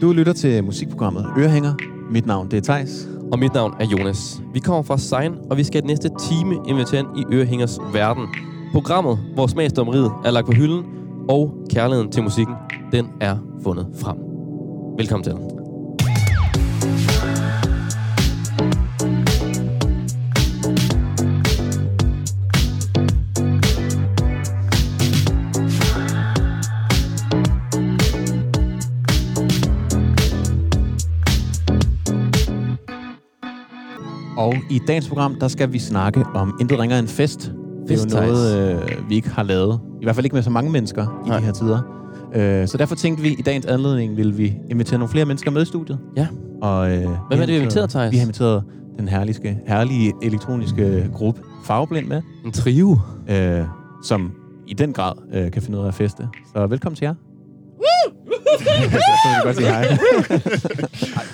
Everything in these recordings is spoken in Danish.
Du lytter til musikprogrammet Ørehænger. Mit navn det er Tejs. Og mit navn er Jonas. Vi kommer fra Sein, og vi skal næste time invitere ind i Ørehængers verden. Programmet, hvor smagsdommeriet er lagt på hylden, og kærligheden til musikken, den er fundet frem. Velkommen til. I dagens program, der skal vi snakke om Intet ringer en fest. Det er jo Fest, noget, øh, vi ikke har lavet. I hvert fald ikke med så mange mennesker i Nej. de her tider. Øh, så derfor tænkte vi, i dagens anledning vil vi invitere nogle flere mennesker med i studiet. Ja. Og, øh, Hvem er det, vi har inviteret, Theis? Vi har inviteret den herlige, herlige elektroniske gruppe Farveblind med, En trio. øh, som i den grad øh, kan finde ud af at feste. Så velkommen til jer. Så vil jeg godt sige hej.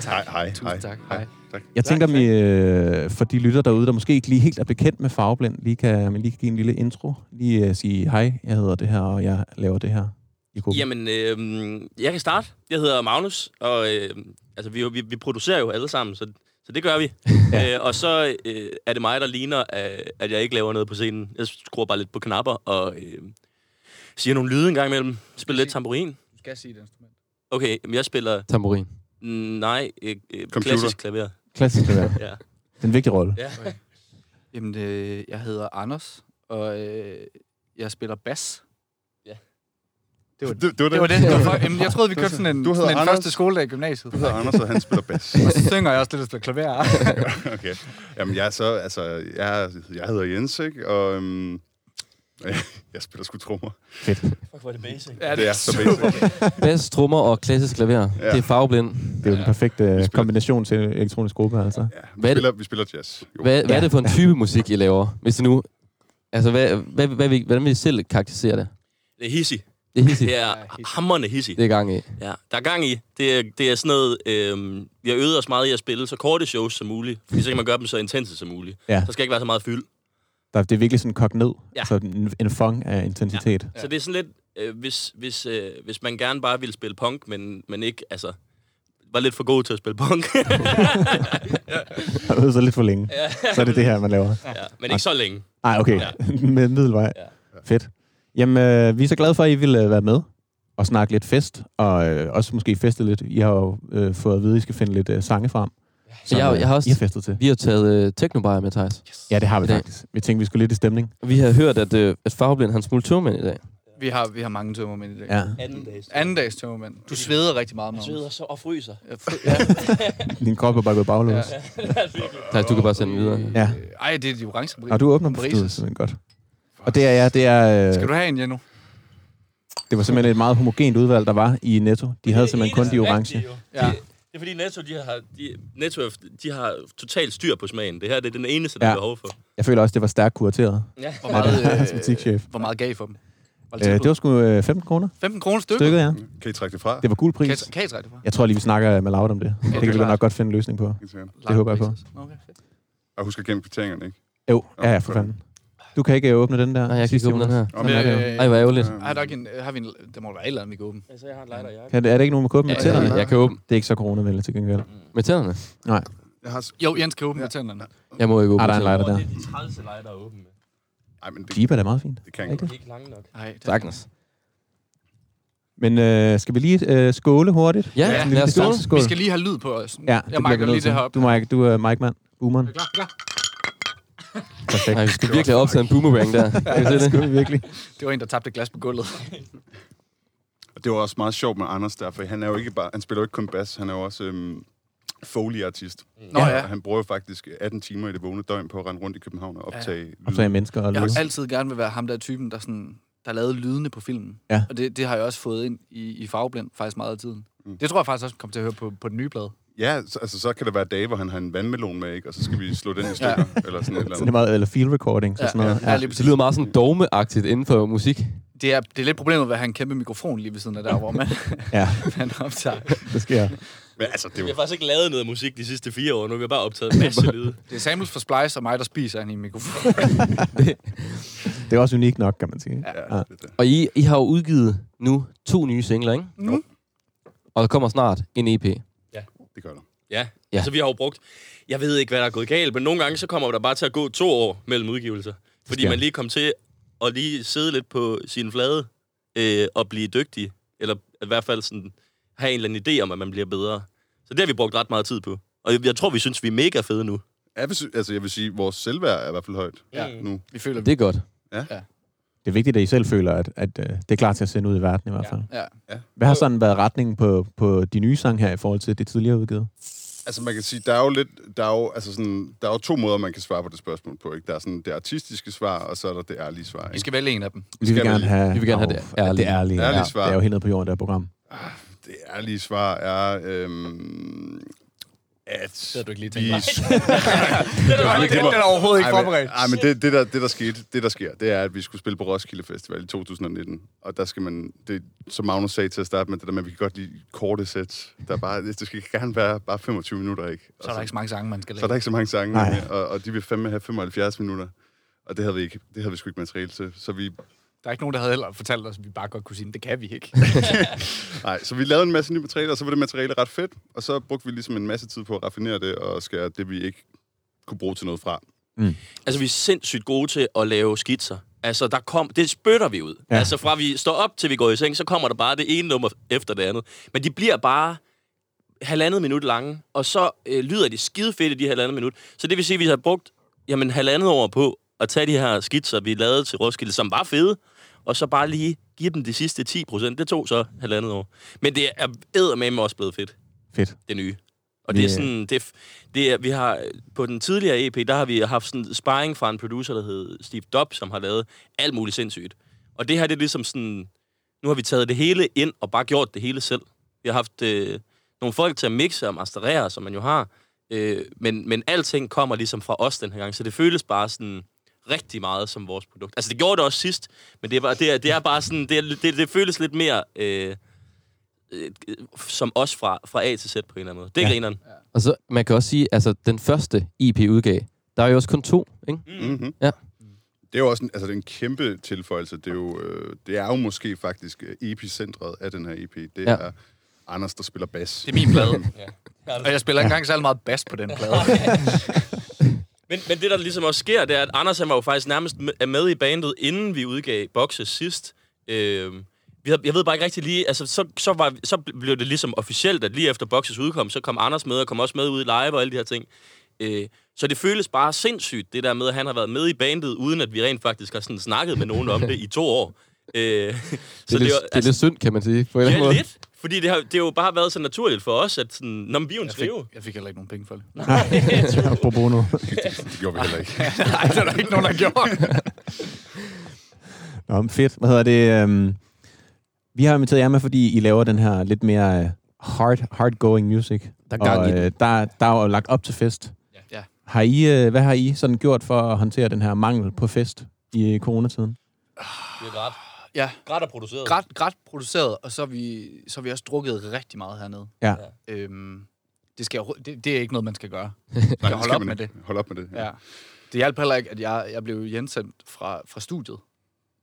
Hej, hej, Tusind hej. tak. Hej. Hej. tak. Jeg tænker, vi, øh, for de lytter derude, der måske ikke lige helt er bekendt med Farveblind, lige kan, man lige kan give en lille intro. Lige uh, sige, hej, jeg hedder det her, og jeg laver det her i gruppen. Jamen, øh, jeg kan starte. Jeg hedder Magnus, og øh, altså, vi, vi, vi producerer jo alle sammen, så, så det gør vi. Ja. øh, og så øh, er det mig, der ligner, at, at jeg ikke laver noget på scenen. Jeg skruer bare lidt på knapper og øh, siger nogle lyde en gang imellem. Spiller lidt tamburin. Skal sige det instrument. Okay, men jeg spiller, Tamburin. mm, nej, øh, øh, Computer. klassisk klaver. Klassisk det der. Ja. Det er en vigtig rolle. ja. Jamen, øh, jeg hedder Anders, og øh, jeg spiller bas. Ja. Det var Det, det var det. det. Var det. det var for, jamen, jeg troede, vi kørte sådan en, Du sådan en Anders. første skoledag i gymnasiet. Du hedder Anders, og han spiller bas. Og så synger jeg også lidt og spiller klaver. okay. Jamen, jeg er så, altså, jeg, jeg hedder Jens, ikke? Og øhm, jeg spiller sgu trommer. Fedt. Fuck, hvor er det basic. ja, Det er så basic. Bass, trommer og klassisk klaver. Ja. Det er farveblind. Det er jo den perfekte spiller- kombination til elektronisk gruppe, altså. Ja, vi, Hvad er det- spiller, vi spiller jazz. Jo. Hvad, hvad Ja. er det for en type musik, I laver? Hvis I nu... Altså, hvad, hvad, hvad, hvad, hvordan vil I selv karakterisere det? Det er hissig. Det er hissigt. Det er hissig. hammerne hissig. Det er gang i. Ja, der er gang i. Det er, det er sådan noget... Øh, vi har øvet os meget i at spille så korte shows som muligt, fordi så kan man gøre dem så intense som muligt. Ja. Der skal ikke være så meget fyld. Der, det er virkelig sådan kogt ned. Ja. Altså en, en fong af intensitet. Ja. Så det er sådan lidt, øh, hvis, hvis, øh, hvis man gerne bare ville spille punk, men, men ikke, altså, var lidt for god til at spille punk. Øvet sig lidt for længe. ja. Så er det det her, man laver. ja, men ikke så længe. Nej, okay. Ja. Med middelvej. Ja. Fedt. Jamen, øh, vi er så glade for, at I vil øh, være med og snakke lidt fest, og øh, også måske feste lidt. I har jo øh, fået at vide, at I skal finde lidt øh, sange frem. Som, Jeg- jeg har også- I har festet til. Vi har taget øh, teknobajer med, Thijs. Ja, det har vi I dag. faktisk. Vi tænkte, vi skulle lidt i stemning. Vi har hørt, at, øh, at farveblind han smule tømmermænd i dag. vi, har, vi har mange tømmermænd i dag. Ja. Anden dags. Anden dags tømmermænd. Du sveder rigtig meget, Jeg Magnus. sveder så og fryser. Jeg fry- Ja. Din krop er bare gået baglås. Ja. Thijs, du kan bare sende den videre. ja. Ej, det er de orange Og du åbner på Brises. det simpelthen godt. Og det er, ja, det er, Skal øh, du have en, Jenno? det var simpelthen et meget homogent udvalg, der var i Netto. De havde simpelthen kun de orange. Ja. Det er fordi Netto, de har, de, Netto, de har totalt styr på smagen. Det her det er den eneste, der Ja. er behov for. Jeg føler også, det var stærkt kurateret. Ja. Hvor Ja, meget, øh, butikschef. hvor meget gav I for dem? Øh, det, det var sgu øh, 15 kroner 15 kroner stykket? stykket, ja. Kan I trække det fra? Det var gul Kan pris. I, kan I trække det fra? Jeg tror lige, vi snakker med Laud om det. Det kan vi nok godt finde en løsning på. Det håber jeg på. Okay, fedt. Og husk at gemme kvitteringerne, ikke? Jo, ja, ja, for fanden. Du kan ikke øh, åbne den der. Nej, jeg kan ikke åbne den her. Sådan er det jo. Øh, Ej, hvor ærgerligt. Har, der ikke en, har vi en, der må være et eller andet, vi kan åbne. Altså, jeg har en lighter jakke. Kan det, er det ikke nogen med kåben med Ja, tænderne? jeg, jeg kan åbne Det er ikke så coronavenligt til gengæld. med tænderne. Nej. Jeg har... Jo, Jens kan åbne Ja. ja. tænderne. Jeg må ikke åbne Ah, der er en tænderne. lighter der. Det er de trælse lighter at åbne med. Ej, men det, Jeep er da meget fint. det kan jeg Ikke ikke. De er ikke lange nok. Nej, det Sagtens. Men øh, skal vi lige øh, skåle hurtigt? Ja, lad os skåle. Vi skal lige have lyd på os. Ja, jeg vi lige det her op. Du, Mike, du er Mike Mann. Boomeren. Klar, klar. Perfekt. Nej, vi skal virkelig have optaget en boomerang der. Se det det? skal vi virkelig. Det var en, der tabte glas på gulvet. Og det var også meget sjovt med Anders der, for han er jo ikke bare... Han spiller jo ikke kun bas, han er jo også øhm, Foley-artist. Nå ja. Og han bruger jo faktisk 18 timer i det vågne døgn på at rende rundt i København og optage ja. Og så er mennesker og Jeg lyd. har altid gerne vil være ham der typen, der, sådan, der lavede lydene på filmen. Ja. Og det, det har jeg også fået ind i, i farveblind faktisk meget af tiden. Mm. Det tror jeg faktisk også kommer til at høre på, på den nye plade. Ja, så, altså så kan der være dage, hvor han har en vandmelon med, ikke? Og så skal vi slå den i stykker, ja. eller sådan et eller Så det er andet. meget, eller field recording, så Ja, sådan noget. ja, lige Det lyder meget sådan dogmeagtigt inden for musik. Det er, det er lidt problemet ved at have en kæmpe mikrofon lige ved siden af der, hvor man, Ja, man optager. det sker. Men altså, det er Vi har faktisk ikke lavet noget musik de sidste fire år. Nu har vi bare optaget en masse lyde. Det er samples for Splice og mig, der spiser han i en mikrofon. Det er også unikt nok, kan man sige. Ja, det, det. Og I, I har jo udgivet nu to nye singler, ikke? Mm. Og der kommer snart en EP. Det gør der. Ja. Ja. ja, altså vi har jo brugt... Jeg ved ikke, hvad der er gået galt, men nogle gange så kommer der bare til at gå to år mellem udgivelser. Fordi man lige kom til at lige sidde lidt på sin flade øh, og blive dygtig. Eller i hvert fald sådan, have en eller anden idé om, at man bliver bedre. Så det har vi brugt ret meget tid på. Og jeg, jeg tror, vi synes, vi er mega fede nu. Jeg vil, altså, jeg vil sige, at vores selvværd er i hvert fald højt Ja. nu. Vi føler, Det er godt. Det er vigtigt, at I selv føler, at, at øh, det er klar til at sende ud i verden i hvert fald. Ja. Hvad har sådan været retningen på, på de nye sange her i forhold til det tidligere udgivet? Altså man kan sige, der er jo lidt, der er jo, altså sådan, der er jo to måder, man kan svare på det spørgsmål på. Ikke? Der er sådan det artistiske svar, og så er der det ærlige svar. Vi Ikke? skal vælge en af dem. Vi vil skal gerne have, vi vil gerne have det ærlige. det ærlige. Ærlige ja. svar. Det er jo helt på jorden, det her program. Det ærlige svar er, øhm, at Det havde du ikke lige vi... tænkt dig. det var Den er overhovedet ikke forberedt. ej, men det, det, der, det, der skete, det, der sker, det er, at vi skulle spille på Roskilde Festival i 2019. Og der skal man, det, som Magnus sagde til at starte med, det der med, at vi kan godt lide korte sæt. Der er bare, det skal gerne være bare 25 minutter, ikke? Og Så er der ikke så mange sange, man skal så er der lægge. ikke så mange sange, Nej. og, og de vil fandme have 75 minutter. Og det havde vi ikke. Det havde vi sgu ikke materiale til. Så vi, Der er ikke nogen, der havde heller fortalt os, at vi bare godt kunne sige, det kan vi ikke. nej, så vi lavede en masse nye materialer, og så var det materiale ret fedt. Og så brugte vi ligesom en masse tid på at raffinere det, og skære det, vi ikke kunne bruge til noget fra. Altså, vi er sindssygt gode til at lave skitser. Altså, der kom, det spytter vi ud. Ja. Altså, fra vi står op til vi går i seng, så kommer der bare det ene nummer efter det andet. Men de bliver bare halvandet minut lange, og så øh, lyder de skide fedt i de halvandet minut. Så det vil sige, at vi har brugt jamen, halvandet år på at tage de her skitser, vi lavede til Roskilde, som var fede, og så bare lige give dem de sidste 10 procent. Det tog så halvandet år. Men det er eddermame også blevet fedt, Fedt. det nye. Og det er sådan, det, det er, vi har, på den tidligere EP, der har vi haft sådan sparring fra en producer, der hed Steve Dobb, som har lavet alt muligt sindssygt. Og det her, det er ligesom sådan, nu har vi taget det hele ind og bare gjort det hele selv. Vi har haft øh, nogle folk til at mixe og masterere, som man jo har, øh, men, men alting kommer ligesom fra os den her gang, så det føles bare sådan rigtig meget som vores produkt. Altså, det gjorde det også sidst, men det er, bare, det er, det er bare sådan, det, er, det, det føles lidt mere øh, øh, som os fra, fra A til Z på en eller anden måde. Det er Ja. ja. grineren. Og så, man kan også sige, altså den første EP udgav, der er jo også kun to, ikke? Mm-hmm. Ja. Det er jo også en, altså, det er en kæmpe tilføjelse. Det er jo, øh, det er jo måske faktisk øh, epicentret af den her EP. Det Ja. er Anders, der spiller bas. Det er min plade. Og jeg spiller ikke engang særlig meget bas på den plade. Men, men det, der ligesom også sker, det er, at Anders han var jo faktisk nærmest med, med i bandet, inden vi udgav Boxes sidst. Øh, jeg ved bare ikke rigtig lige, altså så, så, var, så blev det ligesom officielt, at lige efter Boxes udkom, så kom Anders med, og kom også med ud i live og alle de her ting. Øh, så det føles bare sindssygt, det der med, at han har været med i bandet, uden at vi rent faktisk har sådan snakket med nogen om det i to år. Øh, Det er, så lidt, jo- det er lidt synd, kan man sige, på en Ja, måde. lidt. Fordi det har, det har jo bare været så naturligt for os, at sådan, når vi er jo en Jeg fik, skrive. jeg fik heller ikke nogen penge for det. Nej, pro bono. Det gjorde vi heller ikke. Nej, det er der ikke nogen, der gjorde. Nå, men fedt. Hvad hedder det? øhm, vi har inviteret jer med, fordi I laver den her lidt mere øh, hard, hard-going music. Der er gang og, i den. øh, der, der er jo lagt op til fest. Ja. Har I, øh, hvad har I sådan gjort for at håndtere den her mangel på fest i coronatiden? Det er græt. Ja, Græt er produceret. græt, græt produceret, og så har, vi, så har vi også drukket rigtig meget hernede. Ja. Øhm, det, skal, overho- det, det er ikke noget, man skal gøre. Nej, holde skal op man med ikke. Hold op med det. Ja. Det hjalp heller ikke, at jeg, jeg blev hjemsendt fra, fra studiet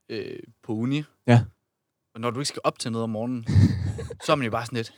øh, på uni. Ja. Og når du ikke skal op til noget om morgenen, så er man jo bare sådan lidt,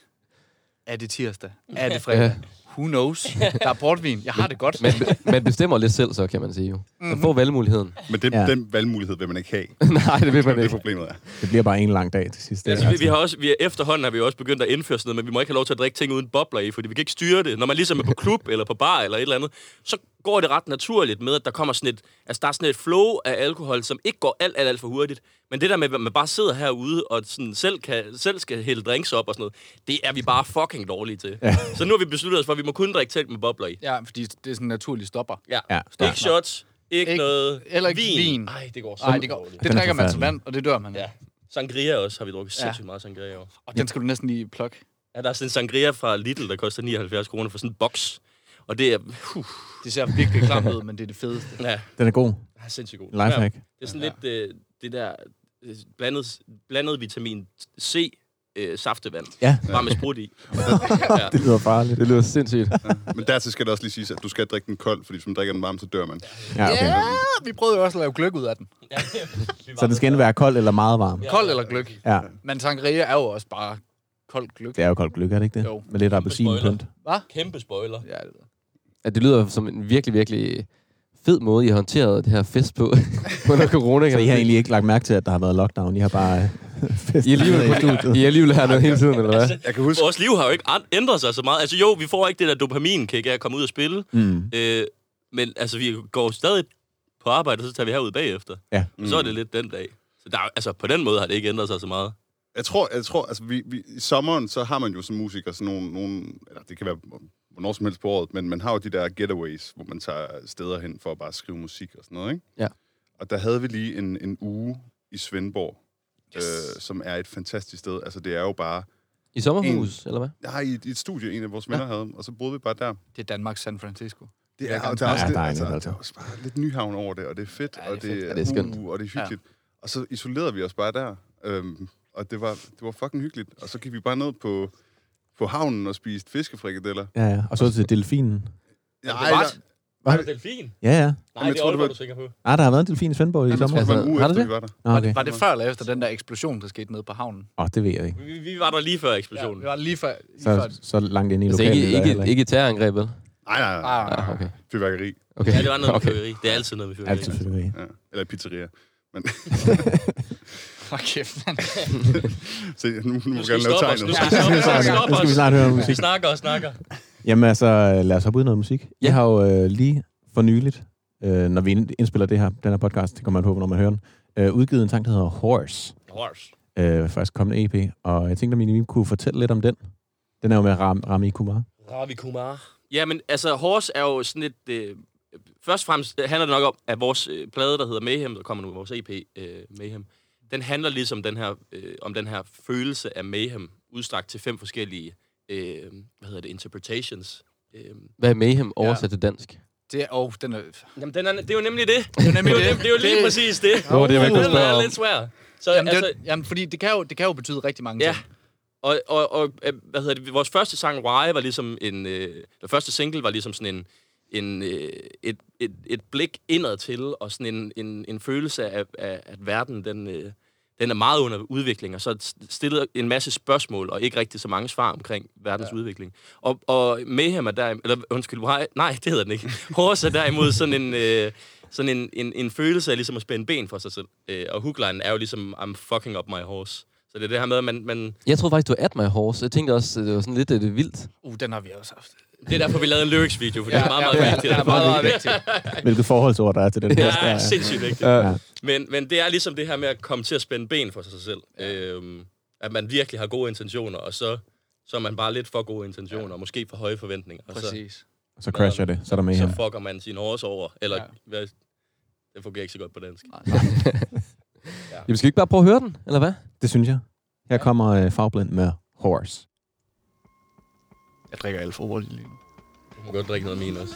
er det tirsdag? Er det fredag? Ja. Who knows? Der er portvin. Jeg har det godt. Man, man bestemmer lidt selv, så kan man sige jo. Man får valgmuligheden. Men den, Ja. den valgmulighed vil man ikke have. Nej, det vil man Det er ikke. problemet er. Det bliver bare en lang dag til sidst. Altså, vi, vi har også, vi er, efterhånden har vi også begyndt at indføre sådan noget, men vi må ikke have lov til at drikke ting uden bobler i, fordi vi kan ikke styre det. Når man ligesom er på klub eller på bar eller et eller andet, så går det ret naturligt med, at der kommer sådan et, altså der er sådan et flow af alkohol, som ikke går alt, alt, alt for hurtigt. Men det der med, at man bare sidder herude og sådan selv, kan, selv skal hælde drinks op og sådan noget, det er vi bare fucking dårlige til. Ja. Så nu har vi besluttet os for, at vi må kun drikke ting med bobler i. Ja, fordi det er sådan en naturlig stopper. Ja. Ja. ja. Ikke shots, ikke, Ikke- noget eller ikke vin. vin. Nej, det går så Nej, det, går, dårligt. det er drikker man som vand, og det dør man. Ja. Sangria også har vi drukket Ja. sindssygt meget sangria år. Og den skal du næsten lige plukke. Ja, der er sådan en sangria fra Lidl, der koster 79 kroner for sådan en boks. Og det er, uh, Det ser virkelig klamt ud, men det er det fedeste. ja, Den er god. er sindssygt god. Lifehack. Det er sådan lidt øh, det der øh, blandet, blandet vitamin C øh, saftevand. Ja. Bare med sprut i. Det lyder farligt. Det lyder sindssygt. Men dertil skal det også lige siges, at du skal drikke den kold, fordi hvis man drikker den varm, så dør man. Ja, okay. Ja, vi prøvede jo også at lave gløk ud af den. Så det skal enten være kold eller meget varm. Kold eller gløk. Ja. Men sangria er jo også bare koldt gløk. Det er jo koldt gløk, er det ikke det? Jo. Med lidt appelsinpynt. Hvad? Kæmpe spoiler. Ja, det ved. At det lyder som en virkelig, virkelig fed måde, I har håndteret det her fest på under corona. Så I har egentlig ikke lagt mærke til, at der har været lockdown. I har bare festet I er alligevel, i studiet. I er alligevel her noget hele tiden, eller hvad? Jeg kan huske, Vores liv har jo ikke ændret sig så meget. Altså jo, vi får ikke det der dopaminkick af at komme ud og spille. Mm. Øh, men altså, vi går stadig på arbejde, og så tager vi herud bagefter. Ja. Mm. Så er det lidt den dag. Så der, er- altså, på den måde har det ikke ændret sig så meget. Jeg tror, jeg tror altså, vi, vi, i sommeren, så har man jo som musiker sådan nogle, nogle, eller det kan være hvornår som helst på året, men man har jo de der getaways, hvor man tager steder hen for at bare skrive musik og sådan noget, ikke? Ja. Og der havde vi lige en, en uge i Svendborg, yes. øh, som er et fantastisk sted. Altså, det er jo bare... I sommerhus, eller hvad? Jeg har i, et- i et studie, en af vores venner havde, og så boede vi bare der. Det er Danmarks San Francisco. Det Ja, er, og der er også ja, det, dejligt, altså, altså. der er også bare lidt nyhavn over det, og det er fedt, Ja, og det er det, fedt. Ja, det er skønt. Uh, og det er hyggeligt. Ja. Og så isolerede vi os bare der, øhm, og det var, det var fucking hyggeligt. Og så gik vi bare ned på, på havnen og spiste fiskefrikadeller. Ja, ja. Og så til delfinen. Ja, det var- der- Var det delfin? Ja, ja. Nej, jeg det er tror, det Aalborg, var- du er sikker på. Ah, der har været en delfin i Svendborg i jeg tror, sommer. det var en Altså, uge har det efter, det? vi var der. Ah, okay. Var det før eller efter den der eksplosion, der skete nede på havnen? Åh, oh, det ved jeg ikke. Vi, vi var der lige før Ja, eksplosionen. det var lige før. Lige før. Så, så langt ind i Altså lokalet. ikke, der er ikke, ikke et terrorangreb, vel? Nej, nej, nej. Ah, Ja, okay. Fyrværkeri. okay. Ja, det var noget med okay. fyrværkeri. Det er altid noget med fyrværkeri. Altid fyrværkeri. Ja. Eller pizzeria. Men, Hold kæft, mand. se, nu, nu må Nu skal gerne vi lave stoppe os. Nu skal vi stoppe os. Nu skal vi snart høre Vi musik. snakker og snakker. Jamen altså, lad os hoppe ud i noget musik. Ja. Jeg har jo øh, lige for nyligt, øh, når vi indspiller det her, den her podcast, det kommer man på, når man hører den, øh, udgivet en sang, der hedder Horse. Horse. Øh, faktisk kommende EP. Og jeg tænkte, at Mini kunne fortælle lidt om den. Den er jo med Ram, Rami Kumar. Ravi Kumar. Ja, men altså, Horse er jo sådan et... Øh, først og fremmest handler det nok om, at vores øh, plade, der hedder Mayhem, der kommer nu, vores EP øh, Mayhem, den handler ligesom den her, øh, om den her følelse af Mayhem, udstrakt til fem forskellige, øh, hvad hedder det, interpretations. Øh, Hvad er Mayhem oversat til dansk? Det er, oh, den er... jamen, den er, det er jo nemlig det. Det er nemlig er jo, det. det, det er jo lige Det- præcis det. Det var det, jeg kunne den spørge er lidt svær. Så Jamen, altså, det, jamen, fordi det kan, jo, det kan jo betyde rigtig mange Ja. ting. Og, og, og øh, hvad hedder det, vores første sang, Why, var ligesom en... Øh, den første single var ligesom sådan en, en, øh, et, et, et blik indad til, og sådan en, en, en følelse af, af, at verden, den, øh, den er meget under udvikling, og så stillet en masse spørgsmål, og ikke rigtig så mange svar omkring verdens ja. udvikling. Og, og Mayhem er der, eller undskyld, Why, nej, det hedder den ikke. Horse er derimod sådan en... Øh, sådan en, en, en følelse af ligesom at spænde ben for sig selv. Øh, og hookline er jo ligesom, I'm fucking up my horse. Så det er det her med, at man, man, Jeg troede faktisk, du var at my horse. Jeg tænkte også, det var sådan lidt det vildt. Uh, den har vi også haft. Det er derfor, vi lavede en lyrics-video, for ja, det er meget, meget ja, vigtigt. Ja, meget, meget vigtigt. Hvilket forholdsord der er til den her. Ja, ja, sindssygt vigtigt. Ja. Men, men det er ligesom det her med at komme til at spænde ben for sig selv. Øhm, at man virkelig har gode intentioner, og så, så er man bare lidt for gode intentioner, og måske for høje forventninger. Og så, Præcis. Så crasher det. Så er der med så fucker man sin horse over. Eller, Ja. ja. hvad, det fungerer ikke så godt på dansk. Jamen, skal vi ikke bare prøve at høre den, eller hvad? Det synes jeg. Her kommer øh, Fagblind med Horse. Jeg drikker alt for hurtigt lige nu. Du må godt drikke noget af min også.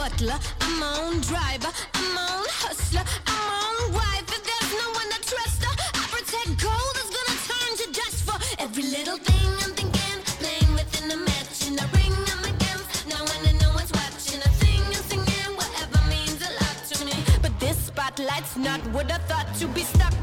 Butler, I'm on driver, I'm on hustler, I'm on wife. If there's no one to trust her, I protect gold is gonna turn to dust for every little thing I'm thinking. Playing within the match in the ring I'm against. Now when no one's watching, a thing I'm singing, whatever means a lot to me. But this spotlight's not what I thought to be stuck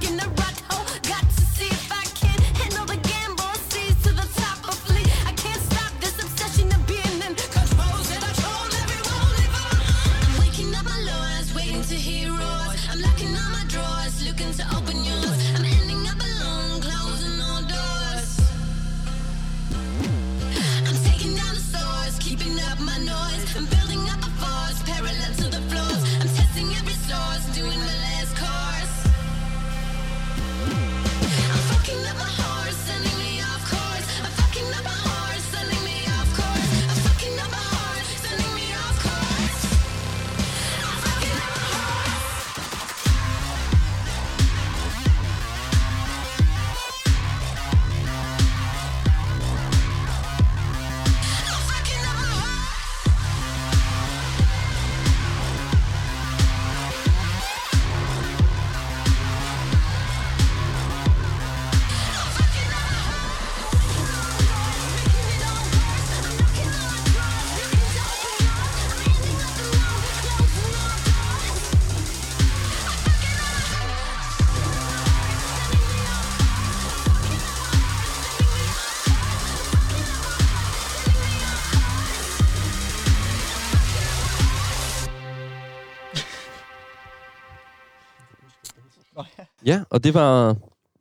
Ja, og det var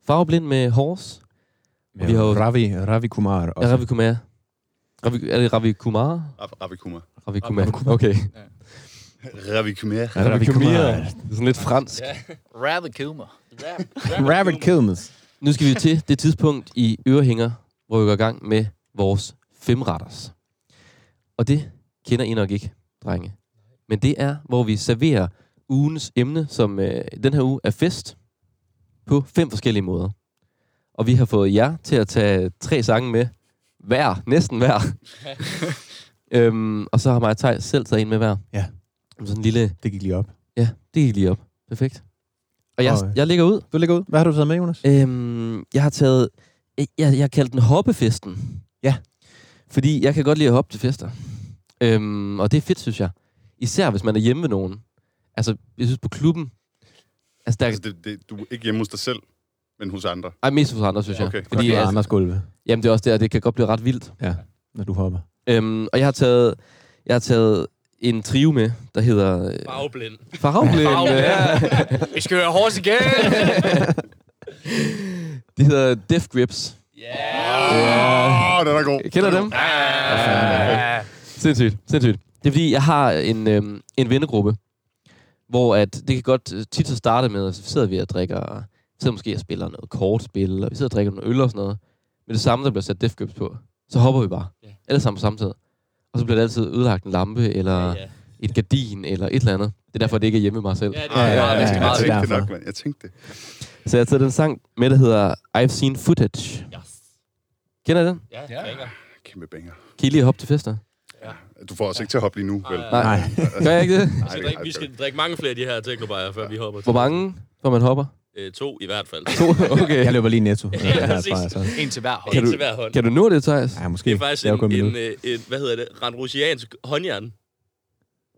Farveblind med Horse. Med Vi har jo- Ravi, Ravi Kumar Ja, også. Ravi Kumar. Ravi, er det Ravi Kumar? Rav- Ravi Kumar. Ravi Kumar. Okay. Ravi Kumar. Ravi Kumar. Det er sådan lidt fransk. Rather Kilmer. Rabbit Kilmes. Nu skal vi til det tidspunkt i Ørehænger, hvor vi går i gang med vores femretters. Og det kender I nok ikke, drenge. Men det er, hvor vi serverer ugens emne, som øh, den her uge er fest, på fem forskellige måder. Og vi har fået jer til at tage tre sange med, hver, næsten hver. øhm, og så har mig og Thijs selv taget en med hver. Ja. Sådan en lille, Det gik lige op. ja, det gik lige op. Perfekt. Og jeg, Og, jeg ligger ud. Du lægger ud. Hvad har du taget med, Jonas? Øhm, jeg har taget... Jeg, jeg, jeg har kaldt den hoppefesten. Ja. Fordi jeg kan godt lide at hoppe til fester. Øhm, og det er fedt, synes jeg. Især hvis man er hjemme ved nogen. Altså, jeg synes på klubben... Altså, der Altså, er... det, det, du er ikke hjemme hos dig selv, men hos andre. Ej, mest hos andre, synes jeg. Okay. Fordi, Fordi altså, Anders gulve, jamen, det er også der, det kan godt blive ret vildt. når du hopper. Øhm, og jeg har taget... Jeg har taget en trio med, der hedder... Øh, Farveblind. Farveblind. Farveblind. ja. Vi skal høre Horse igen! Det hedder Death Grips. Åh, oh, den er god. Kender dem? Ja. Sindssygt, sindssygt. Det er fordi, jeg har en, øhm, en vennegruppe, hvor at det kan godt øh, tit så starte med, at så sidder vi og drikker, sidder måske og spiller noget kortspil, og vi sidder og drikker noget øl og sådan noget. Men det samme, der bliver sat Death Grips på, så hopper vi bare. Ja. Alle sammen på samme tid. Og så bliver det altid ødelagt en lampe, eller Ja, ja, ja. et gardin, eller et eller andet. Det er derfor, det ikke er hjemme med mig selv. Ja, det er ja, meget, ja, ja, meget jeg tænkte det nok, mand. Jeg tænkte det. Så jeg har taget den sang med, der hedder I've Seen Footage. Yes. Kender I den? Ja, Ja. banger. Kæmpe banger. Kan I lige hoppe til fester? Du får også ikke til at hoppe lige nu, vel? Nej. Nej. Gør jeg ikke det? Vi skal, drikke, vi skal drikke mange flere af de her teknobajer, før vi hopper til. Hvor mange, hvor man hopper? Øh, to i hvert fald. To? Okay. Jeg løber lige netto. Ja, herfra, præcis. altså. En til hver hold. Kan En du- til hver hånd. Kan du nå det, Thijs? Ja, måske. Det er faktisk Det en, en en, øh, en, hvad hedder det, randrusiansk håndjern.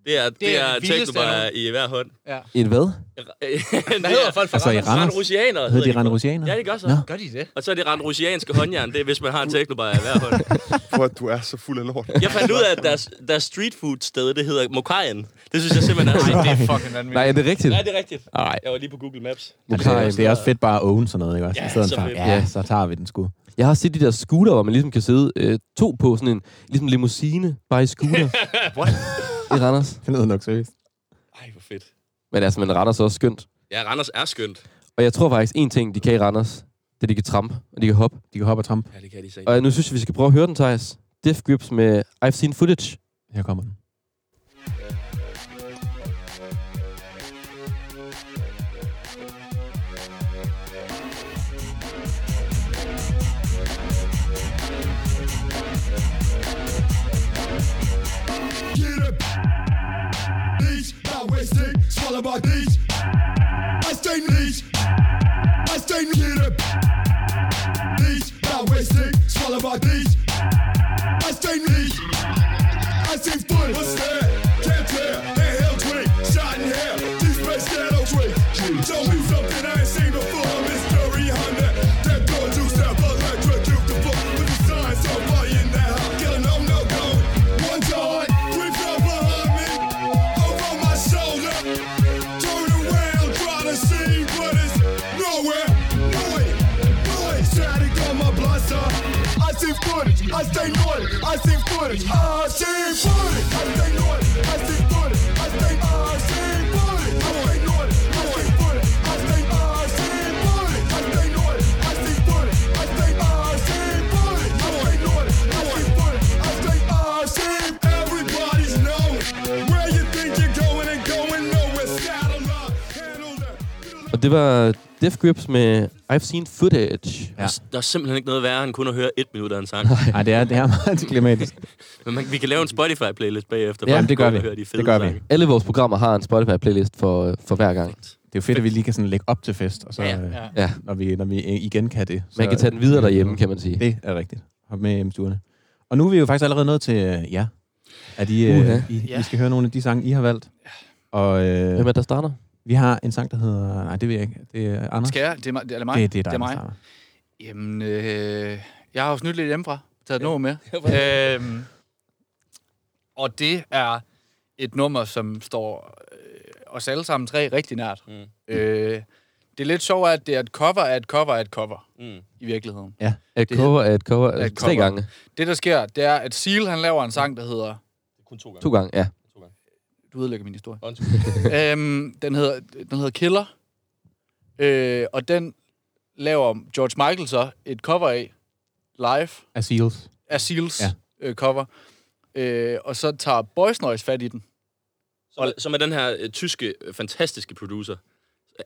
Det er, det er er det teknobajer i hver hånd. En hvad? Hvad hedder folk fra Altså i Randers? Randers? Randrusianer Hedder de randrusianer? Ja, det gør så. Nå. Gør de det? Og så er det randrusianske håndjern, det er, hvis man har en teknobajer i hver hånd. Prøv at du er så fuld af lort. Jeg fandt ud af, at deres, deres street food sted, det hedder Mokajen. Det synes jeg simpelthen er Nej, det er fucking vanvittigt. Nej, er det rigtigt? Ja, det er rigtigt. Nej. Jeg var lige på Google Maps. Det er, det er også fedt bare at own sådan noget, ikke også? Ja, I så for, fedt. ja, så tager vi den sgu. Jeg har set de der scooter, hvor man ligesom kan sidde øh, to på sådan en ligesom limousine, bare i scooter. What? I Randers. Det lyder nok seriøst. Ej, hvor fedt. Men altså, men Randers er også skønt. Ja, Randers er skønt. Og jeg tror faktisk, en ting, de kan i Randers, det er, de kan trampe, og de kan hoppe. De kan hoppe og trampe. Ja, det kan de sige. Og nu synes jeg, vi skal prøve at høre den, Thijs. Death Grips med I've Seen Footage. Her kommer den. I stay Als den nicht, als den jede. Nicht, da wasted, swallow my dich. I stay neat. I den voll. What's that? Footage. I stay naughty. I see footage. I see footage. I stay naughty. I see footage. I stay. I see footage. I stay naughty. I see footage. I stay. I see footage. I stay naughty. I see footage. I stay. I see footage. I stay naughty. I see footage. I stay. I see. Everybody's knowing where you think you're going and going nowhere. Saddle up. Handle that. Og det var Death Grips med I've Seen Footage. Ja. Der, er simpelthen ikke noget værre end kun at høre et minut af en sang. Nej, det er, det er meget klimatisk. Men man, vi kan lave en Spotify-playlist bagefter. Ja, det gør vi. høre de fede Det gør vi. sange. Alle vores programmer har en Spotify-playlist for, for hver gang. Det er jo fedt, at vi lige kan sådan lægge op til fest, og så, Ja, øh, ja. Ja. når, vi, når vi igen kan det. Så, Man kan tage den videre derhjemme, kan man sige. Det er rigtigt. Hop med hjem i stuerne. Og nu er vi jo faktisk allerede nået til øh, jer. Er de, øh, Uha. I, Ja. Vi skal høre nogle af de sange, I har valgt. Og øh, Hvem er der starter? Vi har en sang, der hedder... Nej, det ved jeg ikke. Det er Anders. Skal jeg? Det er, mig, det er mig? Det, det er dig, det er mig. Jamen, øh, jeg har jo snydt lidt hjemmefra. Taget et nummer med. øhm, og det er et nummer, som står øh, os alle sammen tre rigtig nært. Mm. Øh, det lidt sjove er, at det er et cover af et cover af et cover, Mm. i virkeligheden. Et Det cover er et cover er et tre cover. gange. Det, der sker, det er, at Seal, han laver en sang, der hedder... Kun to gange. To gange, ja. Du ødelægger min historie. Øhm, den, hedder, den hedder Killer. Øh, og den laver George Michael så et cover af, live, Af Seals. af Seals Ja. øh, cover. Øh, og så tager Boys Noise fat i den. Som, er- som er den her øh, tyske, øh, fantastiske producer.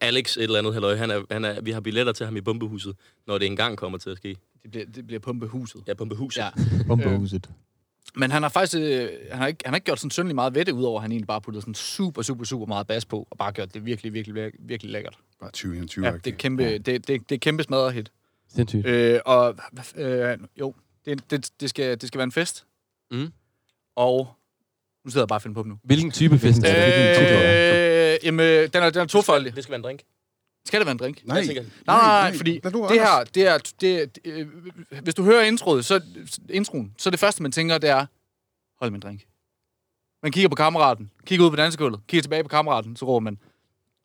Alex et eller andet, halløj. Han er, han er, vi har billetter til ham i Bombehuset, når det engang kommer til at ske. Det bliver, det bliver pumpehuset. Ja, Bombehuset. Ja. Bombehuset. Men han har faktisk øh, han har ikke, han har ikke gjort sådan syndelig meget ved det, udover at han egentlig bare puttet sådan super, super, super meget bas på, og bare gjort det virkelig, virkelig, virkelig, virkelig lækkert. Bare 2021 Ja, det er kæmpe, det, det, det er kæmpe smadret hit. Sindssygt. Øh, og øh, jo, det, det, det, skal, det skal være en fest. Mm. Og nu sidder jeg bare og finder på dem nu. Hvilken type fest er det? Øh, jamen, den er, den er tofoldig. Det skal være en drink. Skal det være en drink? Nej, Jeg tænker- Nej, nej, nej, fordi det her, det er, det, det, øh, hvis du hører introet, så, introen, så det første, man tænker, det er, hold min drink. Man kigger på kammeraten, kigger ud på dansegulvet, kigger tilbage på kammeraten, så råber man,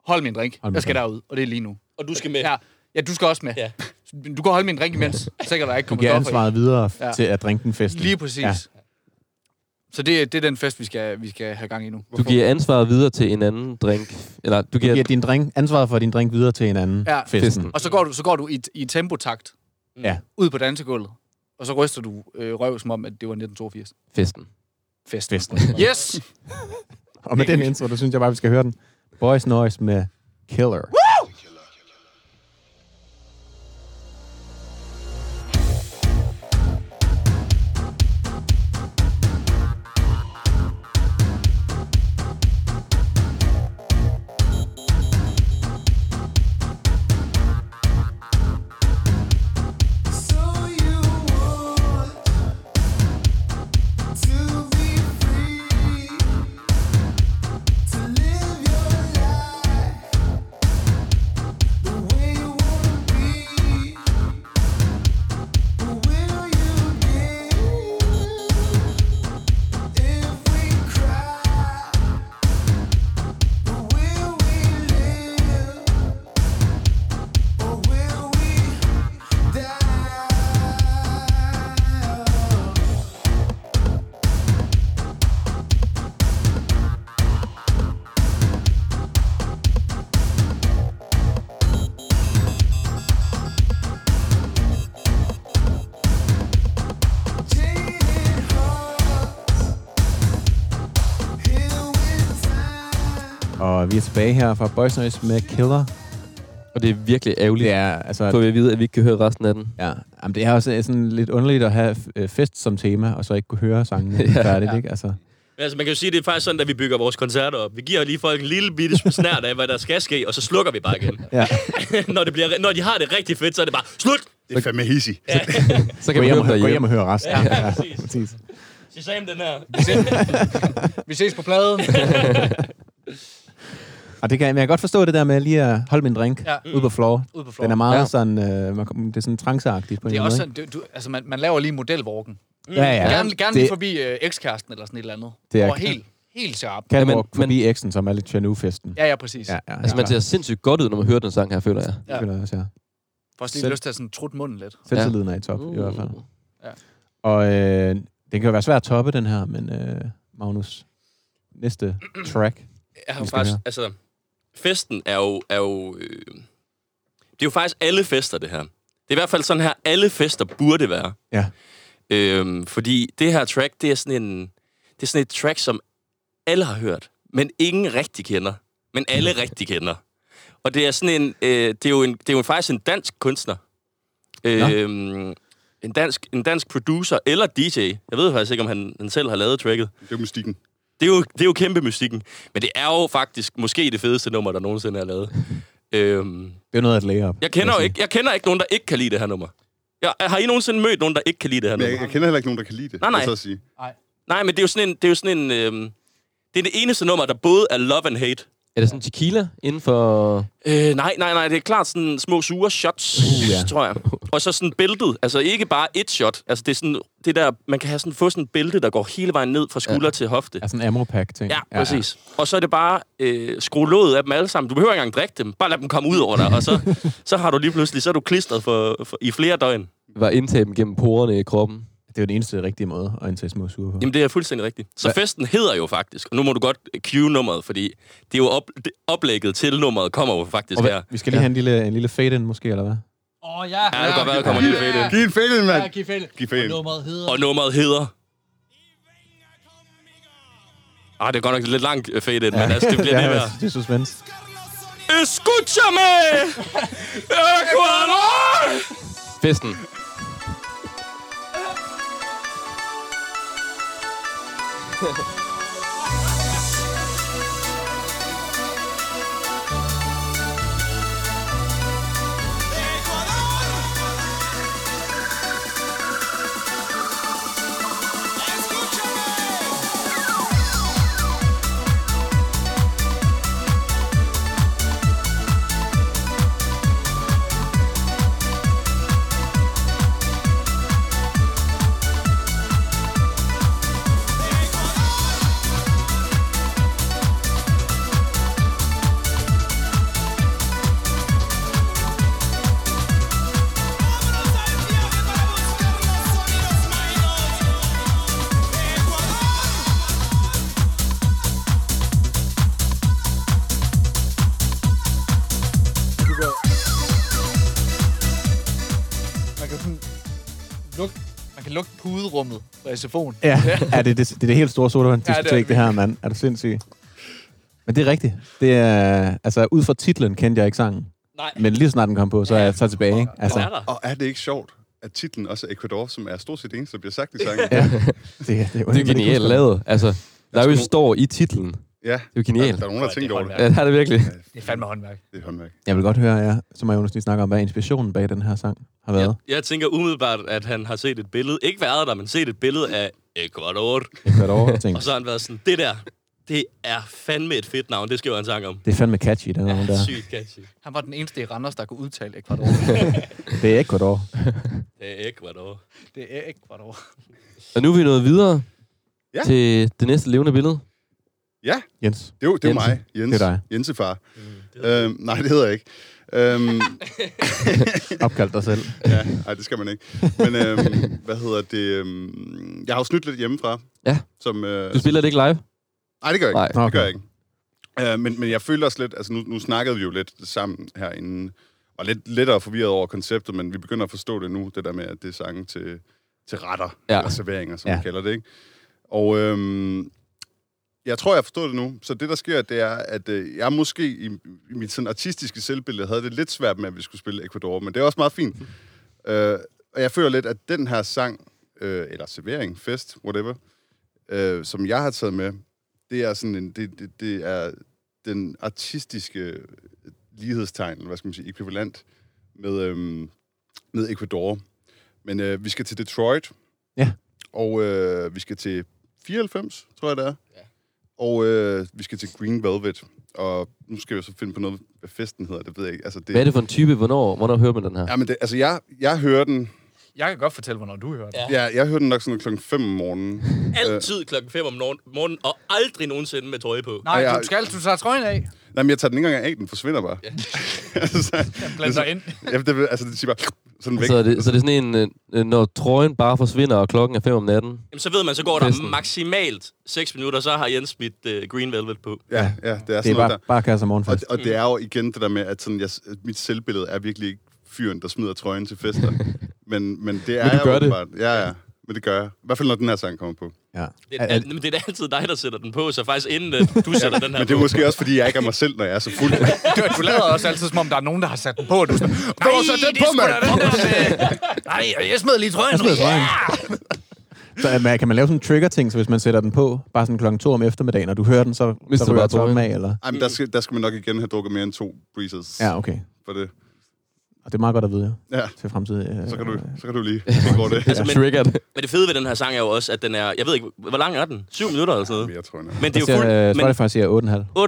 hold min drink, Hold min jeg skal drink. derud, og det er lige nu. Og du skal med. Ja, ja du skal også med. Ja. Du kan holde min drink imens, sikkert der ikke Du kommer giver ansvaret videre Ja. til at drinke den fest. Lige præcis. Ja. Så det, er- det er den fest, vi skal, vi skal have gang i nu. Du giver ansvaret videre til en anden drink. Eller du Du giver... giver din drink, ansvaret for din drink videre til en anden Ja. festen. Festen. Og så går du, så går du i, i tempotakt Ja. ud på dansegulvet, og så ryster du øh, røv, som om, at det var 1982. festen. Fest. Festen. Yes! Og med den intro, der synes jeg bare, vi skal høre den. Boys Noise med Killer. So vi er tilbage her fra Boys Noise med Killer. Og det er virkelig ærgerligt, Det er, altså, for vi at vide, at vi ikke kan høre resten af den. ja, jamen, det er også sådan lidt underligt at have øh, fest som tema, og så ikke kunne høre sangene Ja. ja, færdigt, ikke? Altså, Men Altså, man kan jo sige, det er faktisk sådan, at vi bygger vores koncerter op. Vi giver lige folk en lille bitte snært af, hvad der skal ske, og så slukker vi bare igen. ja. når, det bliver, når de har det rigtig fedt, så er det bare slut! Det er fandme hissig. Ja. Så Gå kan man hjem, høre gå hjem og høre resten. Ja, Ja, ja, præcis. præcis. Shazam den her. Vi ses på pladen. Og det kan, men jeg kan godt forstå det der med lige at holde min drink Ja. ja. ude på floor. Ud på Den floor. er meget Ja. ja. sådan, øh, man, det er sådan tranceagtigt på en Det er måde. også sådan, du, altså man, man laver lige modelvågen. Ja, ja. Gerne, gerne det, lige forbi øh, ekskæresten eller sådan et eller andet. Det er- helt, helt sharp. Kan men- men, forbi eksen, som er lidt Chanu-festen. Ja, ja, præcis. Ja, ja, Altså, man ser sindssygt godt ud, når man hører den sang her, føler jeg. Ja. ja. Det også, ja. For også lige Selv- lyst til at sådan trutte munden lidt. Selvtilliden er i top, i hvert fald. Ja. Og øh, det kan jo være svært at toppe, den her, men øh, Magnus, næste track. Jeg har faktisk, altså, festen er jo, er jo øh, det er jo faktisk alle fester, det her. Det er i hvert fald sådan her, alle fester burde være. Ja. Øhm, fordi det her track, det er sådan en, det er sådan et track, som alle har hørt, men ingen rigtig kender. Men alle rigtig kender. Og det er sådan en, øh, det er jo en, det er jo faktisk en dansk kunstner. Øhm, en dansk, en dansk producer eller DJ. Jeg ved faktisk ikke, om han, han selv har lavet tracket. Det er mystikken. Det er, jo, det er jo kæmpe mystikken. Men det er jo faktisk måske det fedeste nummer, der nogensinde er lavet. øhm, Det er noget at lægge op. jeg, kender jo ikke, jeg kender ikke nogen, der ikke kan lide det her nummer. Jeg, har I nogensinde mødt nogen, der ikke kan lide det her Men jeg, nummer? jeg kender heller ikke nogen, der kan lide det. Nej, nej. jeg Så at sige. Nej, men det er jo sådan en... Det er, jo sådan en øhm, det er det eneste nummer, der både er love and hate. Er det sådan tequila inden for... Øh, nej, nej, nej, det er klart sådan små sure shots, Uh, ja. tror jeg. Og så sådan bæltet, altså ikke bare et shot. Altså det er sådan, det der, man kan have sådan, få sådan en bælte, der går hele vejen ned fra skulder ja. til hofte. Ja, sådan en ammo-pack-ting. Ja, præcis. Og så er det bare øh, skrue låget af dem alle sammen. Du behøver ikke engang drikke dem. Bare lad dem komme ud over dig. Og så, så har du lige pludselig, så er du klistret for, for, i flere døgn. Var indtage dem gennem porerne i kroppen? Det er jo den eneste rigtige måde at indtage små sure på. Jamen, det er fuldstændig rigtigt. Så Hva? festen hedder jo faktisk, og nu må du godt cue nummeret, fordi det er jo op, det, oplægget til nummeret kommer jo faktisk Og her. vi skal lige have en lille, en lille fade-in måske, eller hvad? Åh, oh, ja. Ja, det kan godt være, der kommer lidt fedt ind. Giv en fælde, mand. Ja, giv fælde. Giv fælde. Nummeret hedder... Og nummeret hedder... Ah, det er godt nok lidt langt øh, fade ind, men altså, det bliver lige værd. det er suspense. Escúchame! Ecuador! Festen. 呵 呵 fra SFO'en. Ja, ja det, det, det er det helt store sodavand Ja, det er det det her, mand. Er du sindssyg? Men det er rigtigt. Det er, altså, ud fra titlen kendte jeg ikke sangen. Nej. Men lige så snart den kom på, så er jeg så tilbage. ikke? Altså, er der? Og er det ikke sjovt, at titlen også er Ecuador, som er stort set det eneste, der bliver sagt i sangen? ja, det, det, det, Det er genialt lavet. Altså, der er jo står i titlen. Ja. Det er jo genialt. Der, der er nogen, der har tænkt over det. Ja, det er det virkelig. Det er fandme håndværk. Det er håndværk. Jeg vil godt høre, ja, så må Jonas lige snakke om, hvad inspirationen bag den her sang har været. Jeg, jeg tænker umiddelbart, at han har set et billede. Ikke været der, men set et billede af Ecuador. Og tænkt, Og så har han været sådan, det der, det er fandme et fedt navn. Det skriver han sang om. det er fandme catchy, den her der. Sygt catchy. Han var den eneste i Randers, der kunne udtale Ecuador. Det er Ecuador. Det er Ecuador. det er Ecuador. Og nu er vi nået videre Ja. til det næste levende billede. Ja, Jens. det er jo, det er Jensen. mig, Jens. Det er dig. Jensefar. Øhm, nej, det hedder jeg ikke. Øhm, Opkald dig selv. ja, nej, det skal man ikke. Men øhm, hvad hedder det? Øhm, jeg har jo snydt lidt hjemmefra. Ja. Som, øh, Du spiller det ikke live? Nej, det gør jeg Nej. ikke. Det gør Okay. jeg ikke. Uh, men, men jeg føler også lidt, altså nu, nu snakkede vi jo lidt sammen herinde, og lidt lettere forvirret over konceptet, men vi begynder at forstå det nu, det der med, at det er sange til, til retter, Ja. eller serveringer, som. Ja. vi kalder det, ikke? Og øhm, jeg tror, jeg har forstået det nu. Så det, der sker, det er, at øh, jeg måske i, i mit sådan artistiske selvbillede havde det lidt svært med, at vi skulle spille Ecuador, men det er også meget fint. Øh, og jeg føler lidt, at den her sang, øh, eller servering, fest, whatever, øh, som jeg har taget med, det er sådan en, det, det, det er den artistiske lighedstegn, eller hvad skal man sige, ekvivalent med, øhm, med Ecuador. Men øh, vi skal til Detroit. Ja. Og øh, vi skal til 94, tror jeg det er. Ja. Og øh, vi skal til Green Velvet. Og nu skal jo så finde på noget, hvad festen hedder, det ved jeg ikke. Altså, det, Hvad er det for en type? Hvornår, hvornår hører man den her? Ja, men det, altså jeg, jeg hører den, Jeg kan godt fortælle, hvornår du hører det. Ja. ja, jeg hører den nok sådan klokken 5 om morgenen. Altid klokken 5 om morgen- morgenen, og aldrig nogensinde med tøj på. Nej, Ej, ej. du skal, du tager trøjen af. Nej, men jeg tager den ikke engang af, den forsvinder bare. Ja. altså, Blander ind. ja, det, altså, det siger bare sådan væk. Så er, det, så er det sådan en, øh, når trøjen bare forsvinder, og klokken er 5 om natten? Jamen, så ved man, så går der Festen. maksimalt 6 minutter, så har Jens smidt uh, Green Velvet på. Ja, ja, det er Det sådan er noget bare, bare kasse om Og, morgenfest. og det er jo igen det der med, at sådan, jeg, mit selvbillede er virkelig ikke fyren, der smider trøjen til fester. Men, men det er Men du jeg gør det. åbenbart. Ja, ja. Men det gør jeg. I hvert fald, når den her sang kommer på. Ja. Det, Er- er, er- men det er altid dig, der sætter den på, så faktisk inden du sætter den her Men det er på. måske også, fordi jeg ikke er mig selv, når jeg er så fuld. Du, du lader også altid, som om der er nogen, der har sat den på. Og du er sådan, nej, så den det på, mand. Nej, jeg smed lige trøjen. Jeg smed trøjen. Ja! Så er man, kan man lave sådan en trigger-ting, så hvis man sætter den på, bare sådan klokken to om eftermiddagen, og du hører den, så, Mister så du ryger bare trøjen trøjen? af, eller? Ej, men der skal, der skal man nok igen have drukket mere end to breezes Ja, okay. for det. Og det er meget godt at vide, ja, Ja, til fremtiden. Øh, så kan du, så kan du lige tænke over det. Det er triggered. Men det fede ved den her sang er jo også, at den er... Jeg ved ikke, hvor lang er den? 7 minutter eller sådan noget? Jeg tror, jeg Men det er jo fuld... øh, Men Spotify siger